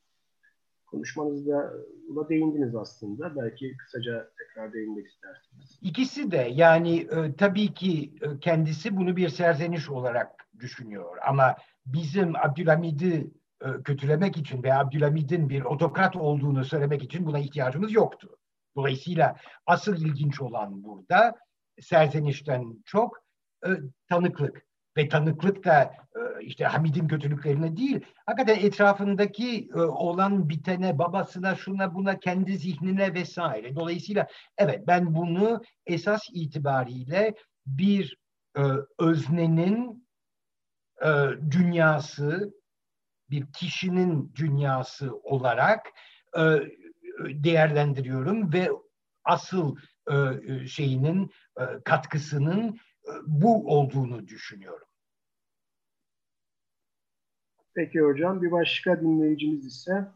Speaker 1: konuşmanızda buna değindiniz aslında. Belki kısaca tekrar değinmek istersiniz.
Speaker 2: İkisi de yani e, tabii ki e, kendisi bunu bir serzeniş olarak düşünüyor ama bizim Abdülhamid'i e, kötülemek için ve Abdülhamid'in bir otokrat olduğunu söylemek için buna ihtiyacımız yoktu. Dolayısıyla asıl ilginç olan burada serzenişten çok e, tanıklık ve tanıklık da e, işte Hamid'in kötülüklerine değil, hakikaten etrafındaki e, olan bitene, babasına, şuna buna, kendi zihnine vesaire. Dolayısıyla evet ben bunu esas itibariyle bir e, öznenin dünyası, bir kişinin dünyası olarak değerlendiriyorum ve asıl şeyinin katkısının bu olduğunu düşünüyorum.
Speaker 1: Peki hocam bir başka dinleyicimiz ise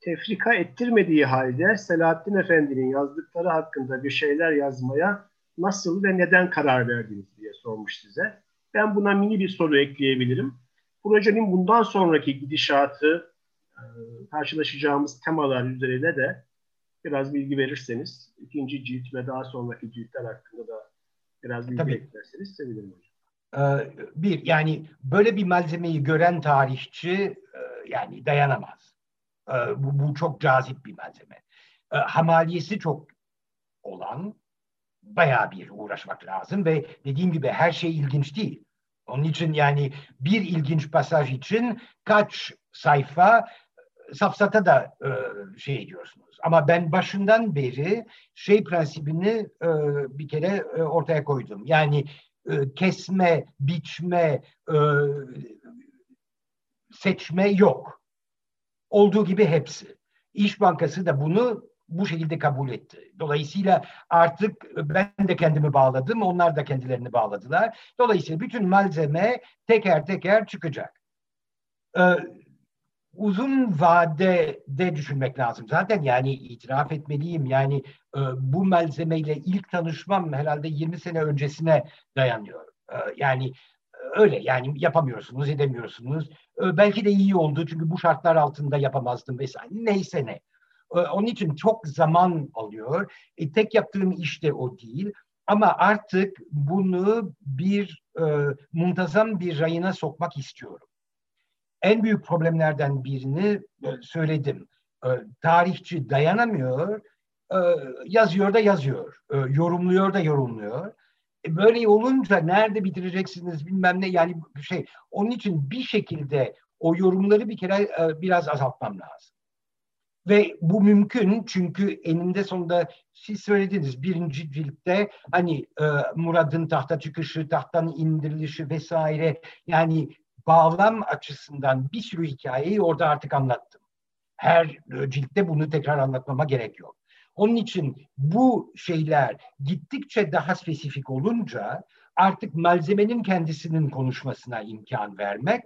Speaker 1: tefrika ettirmediği halde Selahattin Efendi'nin yazdıkları hakkında bir şeyler yazmaya nasıl ve neden karar verdiniz diye sormuş size. Ben buna mini bir soru ekleyebilirim. Projenin bundan sonraki gidişatı, e, karşılaşacağımız temalar üzerine de biraz bilgi verirseniz, ikinci cilt ve daha sonraki ciltler hakkında da biraz bilgi Tabii. eklerseniz sevinirim hocam.
Speaker 2: Ee, bir, yani böyle bir malzemeyi gören tarihçi e, yani dayanamaz. Ee, bu, bu çok cazip bir malzeme. Ee, hamaliyesi çok olan bayağı bir uğraşmak lazım ve dediğim gibi her şey ilginç değil. Onun için yani bir ilginç pasaj için kaç sayfa safsata da e, şey ediyorsunuz. Ama ben başından beri şey prensibini e, bir kere e, ortaya koydum. Yani e, kesme, biçme, e, seçme yok. Olduğu gibi hepsi. İş Bankası da bunu bu şekilde kabul etti. Dolayısıyla artık ben de kendimi bağladım, onlar da kendilerini bağladılar. Dolayısıyla bütün malzeme teker teker çıkacak. Ee, uzun vadede düşünmek lazım. Zaten yani itiraf etmeliyim yani e, bu malzemeyle ilk tanışmam herhalde 20 sene öncesine dayanıyor. E, yani e, öyle yani yapamıyorsunuz, edemiyorsunuz. E, belki de iyi oldu çünkü bu şartlar altında yapamazdım vesaire. Neyse ne. E, onun için çok zaman alıyor. E, tek yaptığım iş de o değil. Ama artık bunu bir e, muntazam bir rayına sokmak istiyorum en büyük problemlerden birini e, söyledim. E, tarihçi dayanamıyor, e, yazıyor da yazıyor, yorumluyor da yorumluyor. Böyle olunca nerede bitireceksiniz bilmem ne yani şey. Onun için bir şekilde o yorumları bir kere biraz azaltmam lazım. Ve bu mümkün çünkü eninde sonunda siz söylediniz birinci ciltte hani e, Murad'ın tahta çıkışı, tahttan indirilişi vesaire yani bağlam açısından bir sürü hikayeyi orada artık anlattım. Her e, ciltte bunu tekrar anlatmama gerek yok. Onun için bu şeyler gittikçe daha spesifik olunca artık malzemenin kendisinin konuşmasına imkan vermek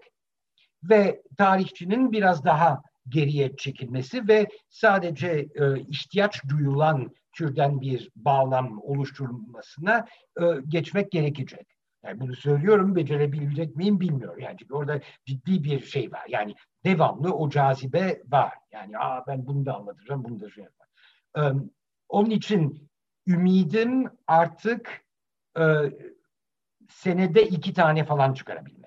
Speaker 2: ve tarihçinin biraz daha geriye çekilmesi ve sadece e, ihtiyaç duyulan türden bir bağlam oluşturulmasına e, geçmek gerekecek. Yani bunu söylüyorum becerebilecek miyim bilmiyorum. Yani çünkü orada ciddi bir şey var. Yani devamlı o cazibe var. Yani Aa, ben bunu da anlatacağım, bunu da şey yapar. Ee, onun için ümidim artık e, senede iki tane falan çıkarabilmek.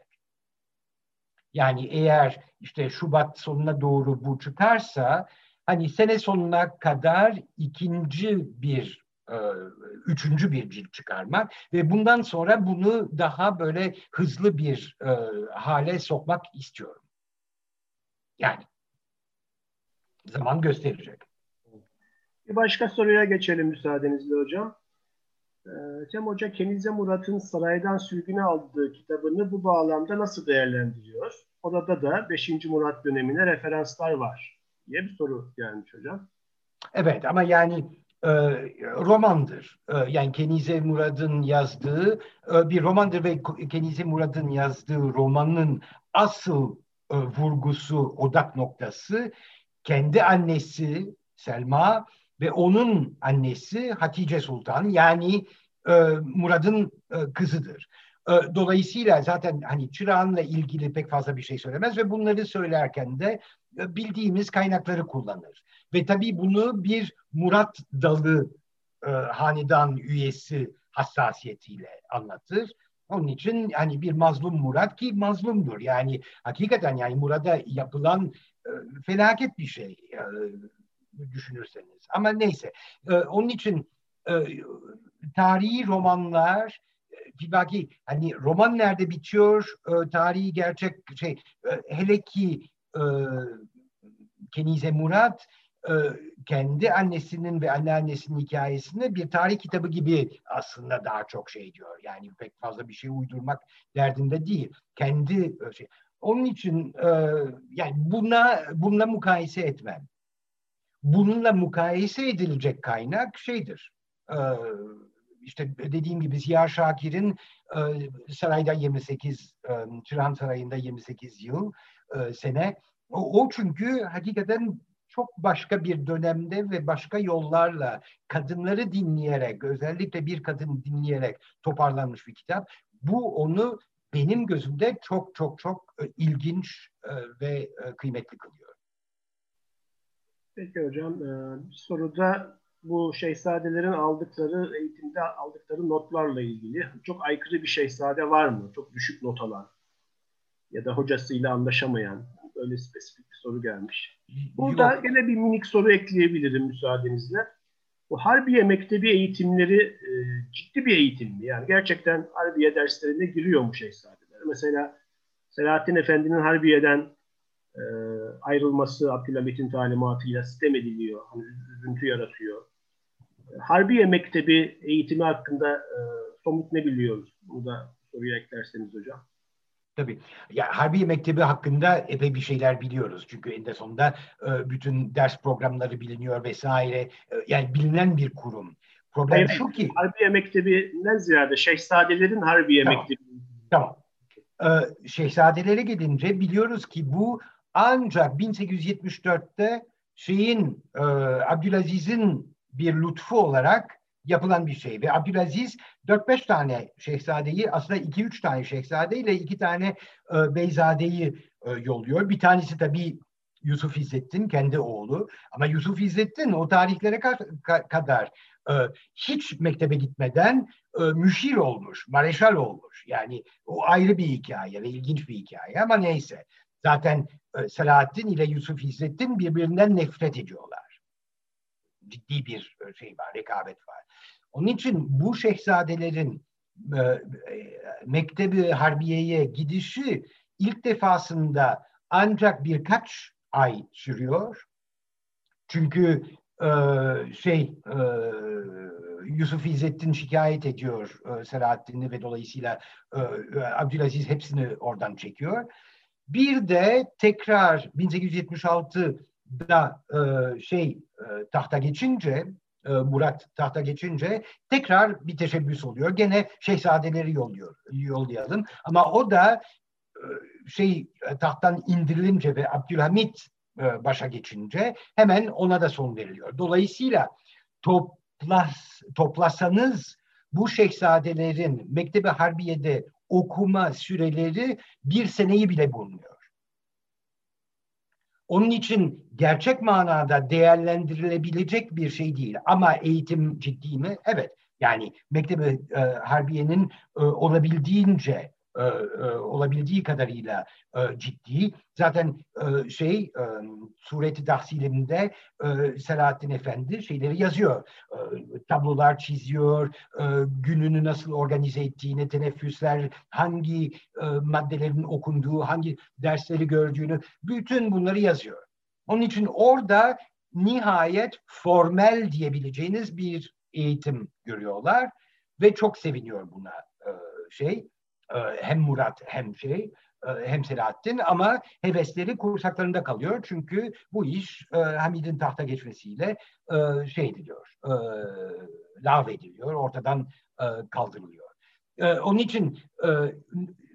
Speaker 2: Yani eğer işte Şubat sonuna doğru bu çıkarsa hani sene sonuna kadar ikinci bir üçüncü bir cilt çıkarmak ve bundan sonra bunu daha böyle hızlı bir e, hale sokmak istiyorum. Yani zaman gösterecek.
Speaker 1: Bir başka soruya geçelim müsaadenizle hocam. E, Cem Hoca Kenize Murat'ın saraydan sürgüne aldığı kitabını bu bağlamda nasıl değerlendiriyor? Orada da 5. Murat dönemine referanslar var diye bir soru gelmiş hocam.
Speaker 2: Evet ama yani e, romandır. E, yani Kenize Murad'ın yazdığı e, bir romandır ve Kenize Murad'ın yazdığı romanın asıl e, vurgusu, odak noktası kendi annesi Selma ve onun annesi Hatice Sultan yani Murad'ın kızıdır. Dolayısıyla zaten hani çırağınla ilgili pek fazla bir şey söylemez ve bunları söylerken de bildiğimiz kaynakları kullanır. Ve tabii bunu bir Murat dalı e, hanedan üyesi hassasiyetiyle anlatır. Onun için hani bir mazlum Murat ki mazlumdur. Yani hakikaten yani Murat'a yapılan e, felaket bir şey e, düşünürseniz. Ama neyse. E, onun için e, tarihi romanlar bir baki hani roman nerede bitiyor, e, tarihi gerçek şey e, hele ki e, Kenize Murat e, kendi annesinin ve anneannesinin hikayesini bir tarih kitabı gibi aslında daha çok şey diyor. Yani pek fazla bir şey uydurmak derdinde değil. Kendi e, şey. Onun için e, yani buna bununla mukayese etmem. Bununla mukayese edilecek kaynak şeydir. E, işte dediğim gibi Ziya Şakir'in e, sarayda 28, e, Çırağan Sarayı'nda 28 yıl e, sene. O, o çünkü hakikaten çok başka bir dönemde ve başka yollarla kadınları dinleyerek, özellikle bir kadın dinleyerek toparlanmış bir kitap. Bu onu benim gözümde çok çok çok e, ilginç e, ve e, kıymetli kılıyor.
Speaker 1: Peki hocam, bir soruda bu şehzadelerin aldıkları eğitimde aldıkları notlarla ilgili çok aykırı bir şehzade var mı? Çok düşük not alan ya da hocasıyla anlaşamayan öyle spesifik bir soru gelmiş. Burada Yok. yine bir minik soru ekleyebilirim müsaadenizle. Bu Harbiye Mektebi eğitimleri e, ciddi bir eğitim mi? Yani gerçekten Harbiye derslerine giriyor mu şehzadeler? Mesela Selahattin Efendi'nin Harbiye'den e, ayrılması Abdülhamit'in talimatıyla sistem ediliyor. Hani üzüntü yaratıyor. Harbiye Mektebi eğitimi hakkında e, somut ne biliyoruz? Bunu da soruya eklerseniz hocam.
Speaker 2: Tabii. Ya Harbiye Mektebi hakkında epey bir şeyler biliyoruz. Çünkü en de sonunda e, bütün ders programları biliniyor vesaire. E, yani bilinen bir kurum.
Speaker 1: Problem Hayır, şu ki... Harbiye Mektebi'nden ziyade Şehzadelerin Harbiye tamam. Mektebi.
Speaker 2: Tamam. Ee, şehzadelere gidince biliyoruz ki bu ancak 1874'te şeyin e, Abdülaziz'in bir lütfu olarak yapılan bir şey. Ve Abdülaziz 4-5 tane şehzadeyi aslında 2-3 tane şehzade ile 2 tane e, beyzadeyi e, yolluyor. Bir tanesi tabii Yusuf İzzettin kendi oğlu. Ama Yusuf İzzettin o tarihlere ka- kadar e, hiç mektebe gitmeden e, müşir olmuş, mareşal olmuş. Yani o ayrı bir hikaye ve ilginç bir hikaye ama neyse. Zaten e, Selahattin ile Yusuf İzzettin birbirinden nefret ediyorlar ciddi bir e, şey var, rekabet var. Onun için bu şehzadelerin e, e, Mektebi Harbiye'ye gidişi ilk defasında ancak birkaç ay sürüyor. Çünkü e, şey e, Yusuf İzzettin şikayet ediyor e, Selahaddin'i ve dolayısıyla e, Abdülaziz hepsini oradan çekiyor. Bir de tekrar 1876'da e, şey e, tahta geçince e, Murat tahta geçince tekrar bir teşebbüs oluyor. Gene şehzadeleri yolluyor, yollayalım. Ama o da e, şey tahttan indirilince ve Abdülhamit başa geçince hemen ona da son veriliyor. Dolayısıyla toplas, toplasanız bu şehzadelerin Mektebi Harbiye'de okuma süreleri bir seneyi bile bulmuyor. Onun için gerçek manada değerlendirilebilecek bir şey değil. Ama eğitim ciddi mi? Evet. Yani Mektebi e, Harbiye'nin e, olabildiğince e, e, olabildiği kadarıyla e, ciddi. Zaten e, şey e, sureti tahsilinde e, Selahattin Efendi şeyleri yazıyor. E, tablolar çiziyor, e, gününü nasıl organize ettiğini, teneffüsler, hangi e, maddelerin okunduğu, hangi dersleri gördüğünü, bütün bunları yazıyor. Onun için orada nihayet formel diyebileceğiniz bir eğitim görüyorlar ve çok seviniyor buna e, şey hem Murat hem şey e, hem Selahattin ama hevesleri kursaklarında kalıyor. Çünkü bu iş e, Hamid'in tahta geçmesiyle e, şey ediliyor, e, lav ediliyor, ortadan kaldırılıyor. Onun için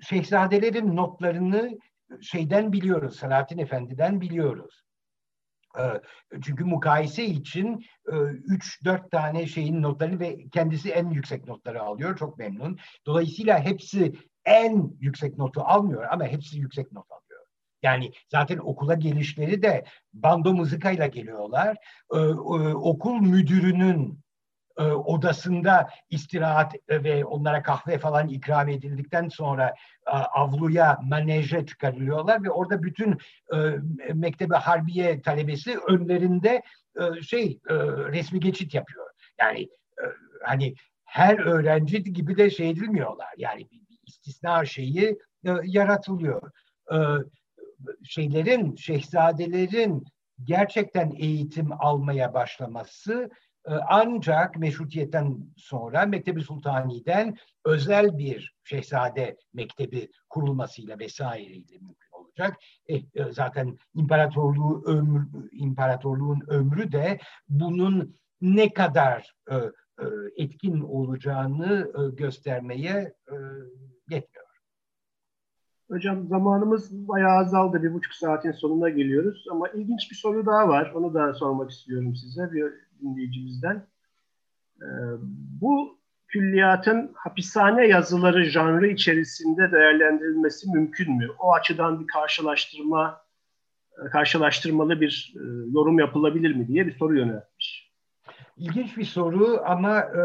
Speaker 2: şehzadelerin notlarını şeyden biliyoruz, Selahattin Efendi'den biliyoruz. Çünkü mukayese için 3-4 tane şeyin notlarını ve kendisi en yüksek notları alıyor. Çok memnun. Dolayısıyla hepsi en yüksek notu almıyor ama hepsi yüksek not alıyor. Yani zaten okula gelişleri de bando muzikayla geliyorlar. Okul müdürünün e, odasında istirahat ve onlara kahve falan ikram edildikten sonra e, avluya, maneje çıkarılıyorlar ve orada bütün e, Mektebe Harbiye talebesi önlerinde e, şey e, resmi geçit yapıyor. Yani e, hani her öğrenci gibi de şey edilmiyorlar. Yani bir, bir istisna şeyi e, yaratılıyor. E, şeylerin, şehzadelerin gerçekten eğitim almaya başlaması ancak meşrutiyetten sonra Mektebi Sultani'den özel bir şehzade mektebi kurulmasıyla vesaireyle mümkün olacak. E, e, zaten imparatorluğu ömür, imparatorluğun ömrü de bunun ne kadar e, e, etkin olacağını e, göstermeye e, yetmiyor.
Speaker 1: Hocam zamanımız bayağı azaldı. Bir buçuk saatin sonuna geliyoruz. Ama ilginç bir soru daha var. Onu da sormak istiyorum size. Bir dinleyicimizden. Ee, bu külliyatın hapishane yazıları janrı içerisinde değerlendirilmesi mümkün mü? O açıdan bir karşılaştırma karşılaştırmalı bir e, yorum yapılabilir mi diye bir soru yöneltmiş.
Speaker 2: İlginç bir soru ama e,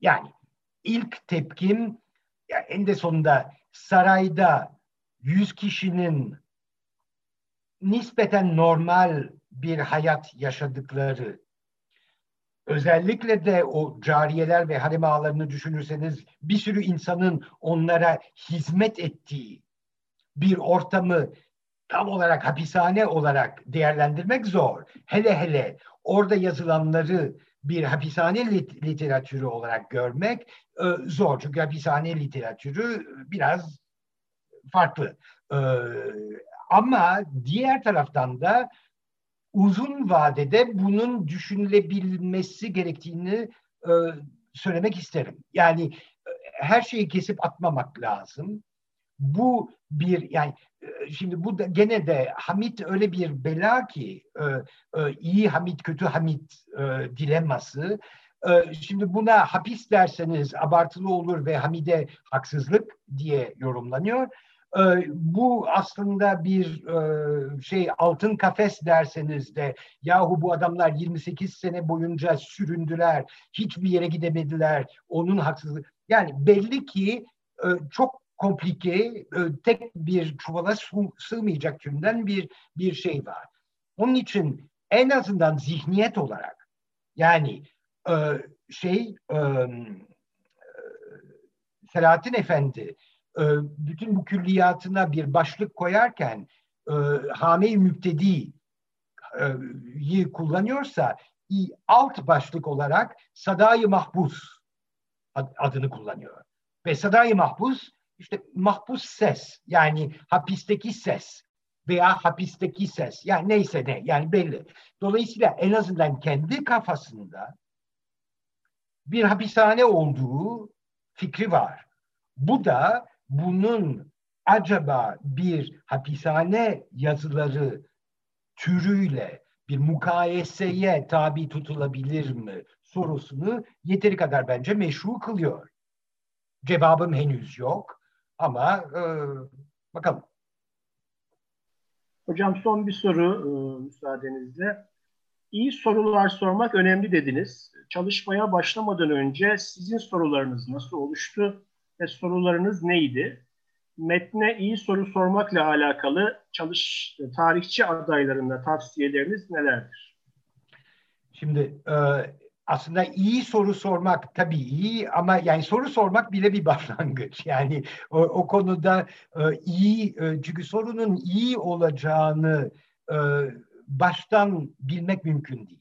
Speaker 2: yani ilk tepkim yani en de sonunda sarayda 100 kişinin nispeten normal bir hayat yaşadıkları özellikle de o cariyeler ve harem ağalarını düşünürseniz bir sürü insanın onlara hizmet ettiği bir ortamı tam olarak hapishane olarak değerlendirmek zor. Hele hele orada yazılanları bir hapishane lit- literatürü olarak görmek e, zor. Çünkü hapishane literatürü biraz farklı. E, ama diğer taraftan da uzun vadede bunun düşünülebilmesi gerektiğini e, söylemek isterim. Yani e, her şeyi kesip atmamak lazım. Bu bir yani e, şimdi bu da gene de Hamit öyle bir bela ki e, e, iyi Hamit kötü Hamit dileması. Şimdi buna hapis derseniz abartılı olur ve Hamide haksızlık diye yorumlanıyor. Bu aslında bir şey altın kafes derseniz de yahu bu adamlar 28 sene boyunca süründüler, hiçbir yere gidemediler, onun haksızlığı. Yani belli ki çok komplike, e, tek bir çuvala sığmayacak türden bir bir şey var. Onun için en azından zihniyet olarak yani şey Selahattin Efendi e, bütün bu külliyatına bir başlık koyarken e, hame-i müptediyi e, kullanıyorsa alt başlık olarak sadayı mahpus adını kullanıyor. Ve sadayı mahpus işte mahpus ses yani hapisteki ses veya hapisteki ses yani neyse ne yani belli. Dolayısıyla en azından kendi kafasında bir hapishane olduğu fikri var. Bu da bunun acaba bir hapishane yazıları türüyle bir mukayeseye tabi tutulabilir mi sorusunu yeteri kadar bence meşru kılıyor. Cevabım henüz yok ama e, bakalım.
Speaker 1: Hocam son bir soru e, müsaadenizle. İyi sorular sormak önemli dediniz. Çalışmaya başlamadan önce sizin sorularınız nasıl oluştu? ve sorularınız neydi? Metne iyi soru sormakla alakalı çalış tarihçi adaylarında tavsiyeleriniz nelerdir?
Speaker 2: Şimdi e, aslında iyi soru sormak tabii iyi ama yani soru sormak bile bir başlangıç. Yani o, o konuda e, iyi e, çünkü sorunun iyi olacağını e, baştan bilmek mümkün değil.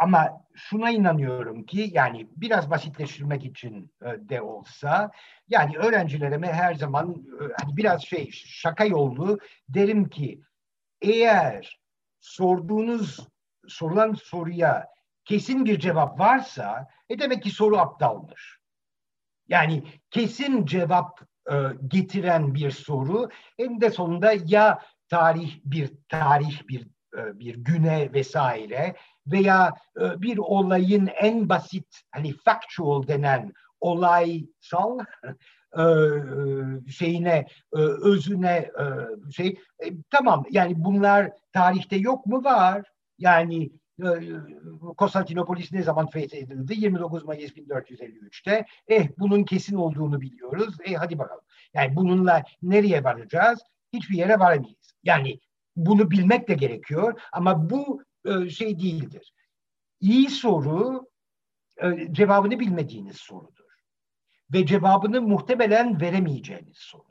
Speaker 2: Ama şuna inanıyorum ki yani biraz basitleştirmek için e, de olsa yani öğrencilerime her zaman e, hani biraz şey şaka yollu derim ki eğer sorduğunuz sorulan soruya kesin bir cevap varsa e demek ki soru aptalmış. Yani kesin cevap e, getiren bir soru en de sonunda ya tarih bir tarih bir e, bir güne vesaire veya e, bir olayın en basit hani factual denen olaysal e, şeyine özüne şey tamam yani bunlar tarihte yok mu var yani Konstantinopolis ne zaman fethedildi? 29 Mayıs 1453'te. Eh bunun kesin olduğunu biliyoruz. Eh hadi bakalım. Yani bununla nereye varacağız? Hiçbir yere varamayız. Yani bunu bilmek de gerekiyor ama bu e, şey değildir. İyi soru e, cevabını bilmediğiniz sorudur. Ve cevabını muhtemelen veremeyeceğiniz sorudur.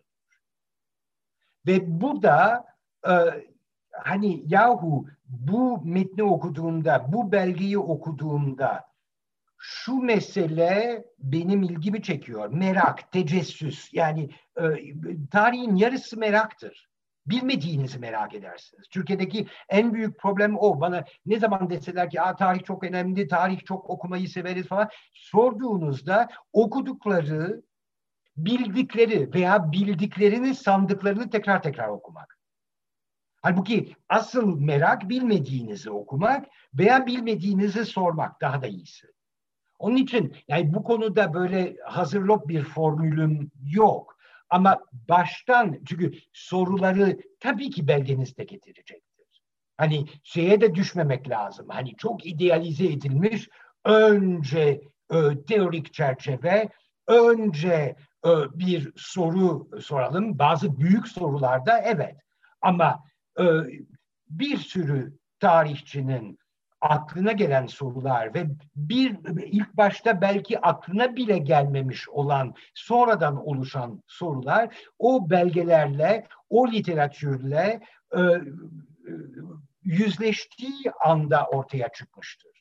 Speaker 2: Ve bu da e, hani yahu bu metni okuduğumda, bu belgeyi okuduğumda şu mesele benim ilgimi çekiyor. Merak, tecessüs. Yani e, tarihin yarısı meraktır. Bilmediğinizi merak edersiniz. Türkiye'deki en büyük problem o. Bana ne zaman deseler ki tarih çok önemli, tarih çok okumayı severiz falan. Sorduğunuzda okudukları, bildikleri veya bildiklerini sandıklarını tekrar tekrar okumak. Halbuki asıl merak bilmediğinizi okumak veya bilmediğinizi sormak daha da iyisi. Onun için yani bu konuda böyle hazırlık bir formülüm yok. Ama baştan çünkü soruları tabii ki belgenizde getirecektir. Hani şeye de düşmemek lazım. Hani çok idealize edilmiş önce e, teorik çerçeve, önce e, bir soru soralım. Bazı büyük sorularda evet. Ama bir sürü tarihçinin aklına gelen sorular ve bir ilk başta belki aklına bile gelmemiş olan sonradan oluşan sorular o belgelerle, o literatürle e, e, yüzleştiği anda ortaya çıkmıştır.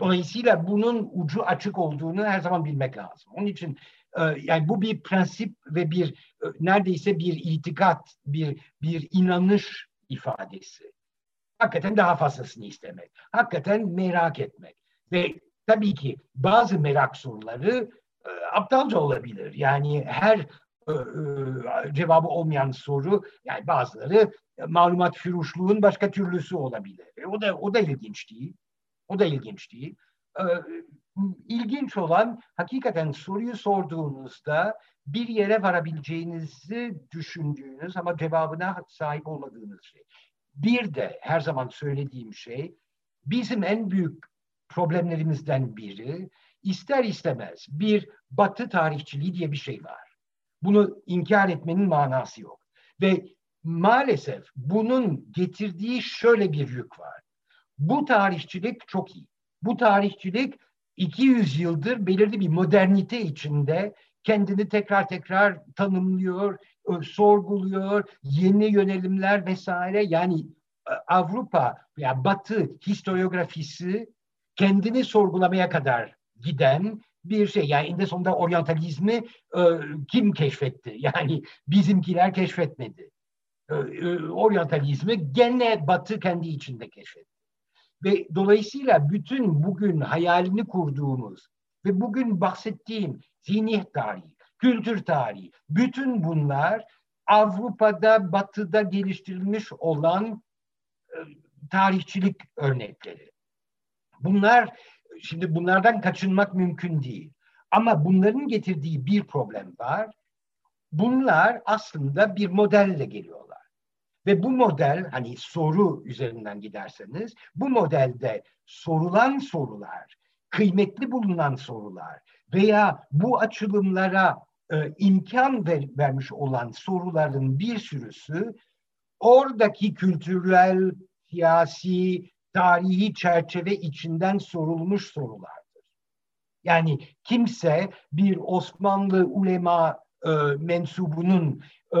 Speaker 2: Dolayısıyla bunun ucu açık olduğunu her zaman bilmek lazım. Onun için e, yani bu bir prensip ve bir e, neredeyse bir itikat, bir bir inanış ifadesi. Hakikaten daha fazlasını istemek. Hakikaten merak etmek. Ve tabii ki bazı merak soruları e, aptalca olabilir. Yani her e, e, cevabı olmayan soru yani bazıları e, malumat füruşluğun başka türlüsü olabilir. E, o da o da ilginç değil. O da ilginç değil. E, ilginç olan hakikaten soruyu sorduğunuzda bir yere varabileceğinizi düşündüğünüz ama cevabına sahip olmadığınız şey. Bir de her zaman söylediğim şey bizim en büyük problemlerimizden biri ister istemez bir batı tarihçiliği diye bir şey var. Bunu inkar etmenin manası yok. Ve maalesef bunun getirdiği şöyle bir yük var. Bu tarihçilik çok iyi. Bu tarihçilik 200 yıldır belirli bir modernite içinde kendini tekrar tekrar tanımlıyor, sorguluyor, yeni yönelimler vesaire. Yani e, Avrupa veya Batı historiografisi kendini sorgulamaya kadar giden bir şey. Yani en sonunda oryantalizmi e, kim keşfetti? Yani bizimkiler keşfetmedi. E, e, oryantalizmi gene Batı kendi içinde keşfetti. Ve dolayısıyla bütün bugün hayalini kurduğumuz ve bugün bahsettiğim zihniyet tarihi, kültür tarihi, bütün bunlar Avrupa'da, Batı'da geliştirilmiş olan e, tarihçilik örnekleri. Bunlar, şimdi bunlardan kaçınmak mümkün değil. Ama bunların getirdiği bir problem var. Bunlar aslında bir modelle geliyorlar. Ve bu model hani soru üzerinden giderseniz bu modelde sorulan sorular, kıymetli bulunan sorular veya bu açılımlara e, imkan ver, vermiş olan soruların bir sürüsü oradaki kültürel, siyasi, tarihi çerçeve içinden sorulmuş sorulardır. Yani kimse bir Osmanlı ulema e, mensubunun e,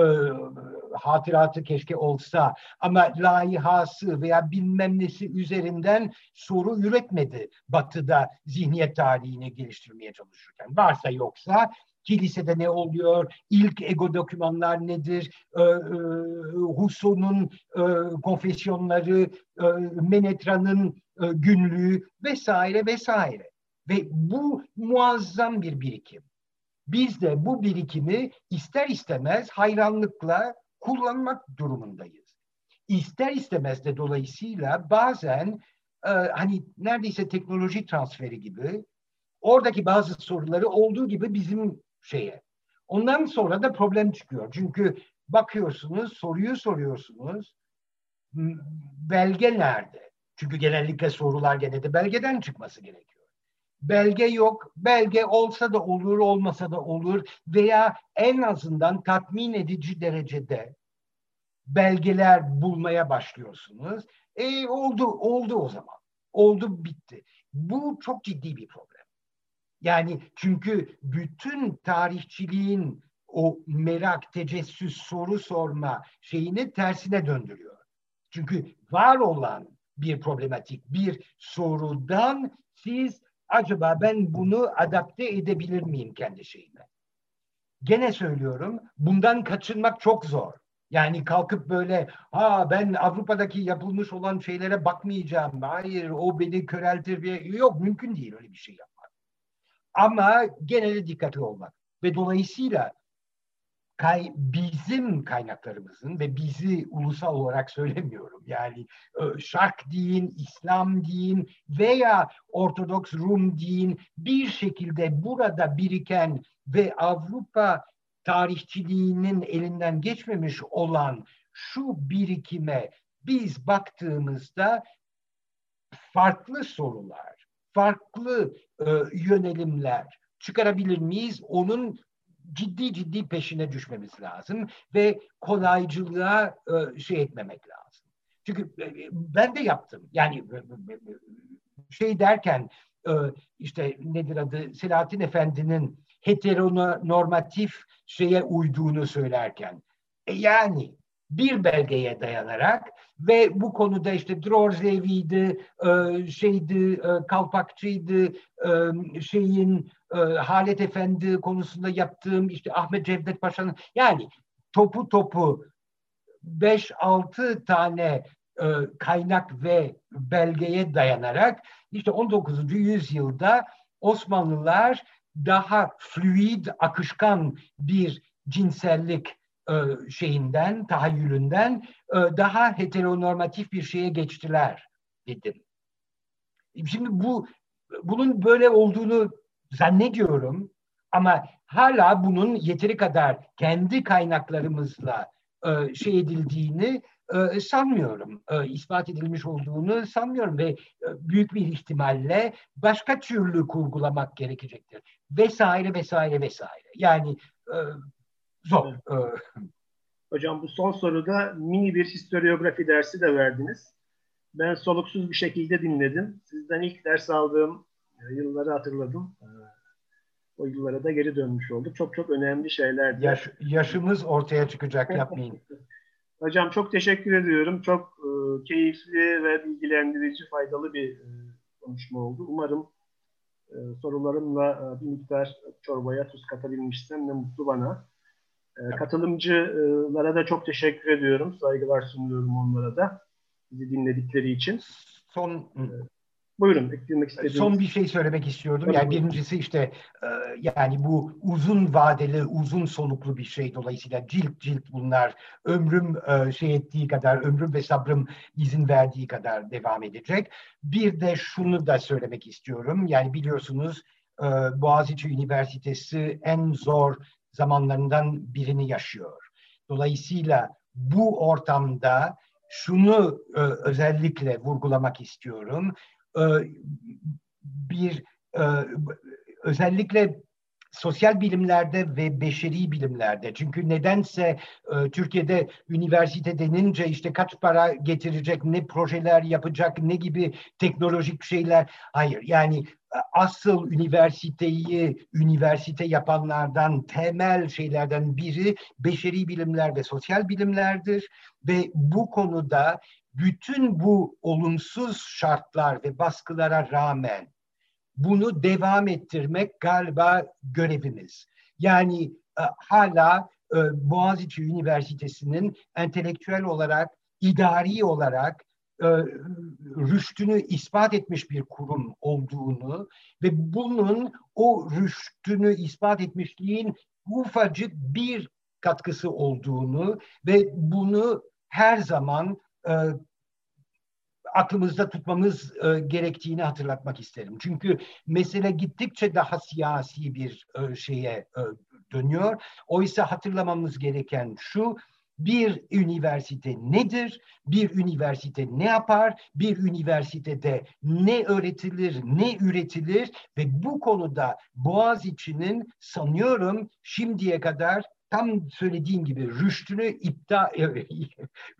Speaker 2: hatıratı keşke olsa ama layihası veya bilmem nesi üzerinden soru üretmedi Batı'da zihniyet tarihini geliştirmeye çalışırken. Varsa yoksa kilisede ne oluyor, ilk ego dokümanlar nedir, e, e, Husso'nun e, konfesyonları, e, Menetra'nın e, günlüğü vesaire vesaire. Ve bu muazzam bir birikim. Biz de bu birikimi ister istemez hayranlıkla kullanmak durumundayız. ister istemez de dolayısıyla bazen e, hani neredeyse teknoloji transferi gibi oradaki bazı soruları olduğu gibi bizim şeye. Ondan sonra da problem çıkıyor. Çünkü bakıyorsunuz, soruyu soruyorsunuz. Belge nerede? Çünkü genellikle sorular gene de belgeden çıkması gerekiyor. Belge yok. Belge olsa da olur, olmasa da olur veya en azından tatmin edici derecede belgeler bulmaya başlıyorsunuz. E oldu, oldu o zaman. Oldu, bitti. Bu çok ciddi bir problem. Yani çünkü bütün tarihçiliğin o merak, tecessüs, soru sorma şeyini tersine döndürüyor. Çünkü var olan bir problematik, bir sorudan siz acaba ben bunu adapte edebilir miyim kendi şeyime? Gene söylüyorum, bundan kaçınmak çok zor. Yani kalkıp böyle ha ben Avrupa'daki yapılmış olan şeylere bakmayacağım. Hayır o beni köreltir diye. Yok mümkün değil öyle bir şey yapmak. Ama gene de dikkatli olmak. Ve dolayısıyla kay, bizim kaynaklarımızın ve bizi ulusal olarak söylemiyorum. Yani Şark deyin, İslam deyin veya Ortodoks Rum deyin bir şekilde burada biriken ve Avrupa tarihçiliğinin elinden geçmemiş olan şu birikime biz baktığımızda farklı sorular, farklı e, yönelimler çıkarabilir miyiz? Onun ciddi ciddi peşine düşmemiz lazım ve kolaycılığa e, şey etmemek lazım. Çünkü e, ben de yaptım. Yani e, e, şey derken e, işte nedir adı Selahattin Efendi'nin heteronormatif şeye uyduğunu söylerken. E yani bir belgeye dayanarak ve bu konuda işte Drorzevi'ydi, e, şeydi, e, Kalpakçı'ydı, e, Halet Efendi konusunda yaptığım işte Ahmet Cevdet Paşa'nın yani topu topu 5-6 tane kaynak ve belgeye dayanarak işte 19. yüzyılda Osmanlılar daha fluid, akışkan bir cinsellik e, şeyinden, tahayyülünden e, daha heteronormatif bir şeye geçtiler dedim. Şimdi bu bunun böyle olduğunu zannediyorum ama hala bunun yeteri kadar kendi kaynaklarımızla e, şey edildiğini e, sanmıyorum. E, ispat edilmiş olduğunu sanmıyorum ve e, büyük bir ihtimalle başka türlü kurgulamak gerekecektir. Vesaire vesaire vesaire. Yani e, zor. Evet.
Speaker 1: Hocam bu son soruda mini bir historiografi dersi de verdiniz. Ben soluksuz bir şekilde dinledim. Sizden ilk ders aldığım yılları hatırladım. O yıllara da geri dönmüş olduk. Çok çok önemli şeylerdi.
Speaker 2: Yaş, yaşımız ortaya çıkacak yapmayın.
Speaker 1: Hocam çok teşekkür ediyorum. Çok e, keyifli ve bilgilendirici, faydalı bir e, konuşma oldu. Umarım e, sorularımla e, bir miktar çorbaya tuz katabilmişsem ne mutlu bana. E, katılımcılara da çok teşekkür ediyorum. Saygılar sunuyorum onlara da. Bizi dinledikleri için.
Speaker 2: Son
Speaker 1: Buyurun eklemek istediğiniz.
Speaker 2: Son bir şey söylemek istiyordum. Yani birincisi işte e, yani bu uzun vadeli, uzun soluklu bir şey dolayısıyla cilt cilt bunlar ömrüm e, şey ettiği kadar, ömrüm ve sabrım izin verdiği kadar devam edecek. Bir de şunu da söylemek istiyorum. Yani biliyorsunuz e, Boğaziçi Üniversitesi en zor zamanlarından birini yaşıyor. Dolayısıyla bu ortamda şunu özellikle vurgulamak istiyorum. E, bir e, özellikle sosyal bilimlerde ve beşeri bilimlerde. Çünkü nedense e, Türkiye'de üniversite denince işte kaç para getirecek, ne projeler yapacak, ne gibi teknolojik şeyler. Hayır yani asıl üniversiteyi üniversite yapanlardan temel şeylerden biri beşeri bilimler ve sosyal bilimlerdir ve bu konuda bütün bu olumsuz şartlar ve baskılara rağmen bunu devam ettirmek galiba görevimiz. Yani e, hala e, Boğaziçi Üniversitesi'nin entelektüel olarak, idari olarak e, rüştünü ispat etmiş bir kurum olduğunu ve bunun o rüştünü ispat etmişliğin ufacık bir katkısı olduğunu ve bunu her zaman e, aklımızda tutmamız e, gerektiğini hatırlatmak isterim. Çünkü mesele gittikçe daha siyasi bir e, şeye e, dönüyor. Oysa hatırlamamız gereken şu, bir üniversite nedir? Bir üniversite ne yapar? Bir üniversitede ne öğretilir, ne üretilir? Ve bu konuda Boğaziçi'nin sanıyorum şimdiye kadar tam söylediğim gibi rüştünü iptal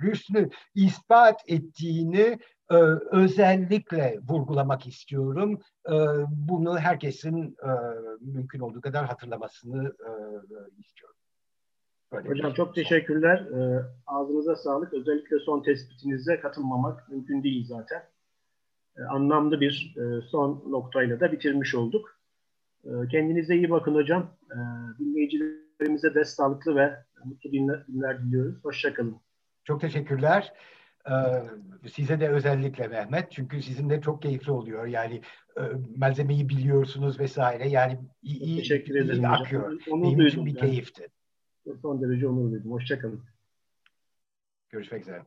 Speaker 2: rüştünü ispat ettiğini e, özellikle vurgulamak istiyorum. E, bunu herkesin e, mümkün olduğu kadar hatırlamasını e, istiyorum.
Speaker 1: Böyle Hocam şey. çok teşekkürler. E, ağzınıza sağlık. Özellikle son tespitinize katılmamak mümkün değil zaten. E, anlamlı bir e, son noktayla da bitirmiş olduk. E, kendinize iyi bakın hocam. E, dinleyicilerimize de sağlıklı ve mutlu günler, diliyoruz. Hoşçakalın.
Speaker 2: Çok teşekkürler. Ee, size de özellikle Mehmet çünkü sizin de çok keyifli oluyor yani e, malzemeyi biliyorsunuz vesaire yani iyi,
Speaker 1: Teşekkür ederim iyi
Speaker 2: akıyor. Onu Benim için bir yani. keyifti.
Speaker 1: Son derece onur duydum. Hoşçakalın.
Speaker 2: Görüşmek üzere.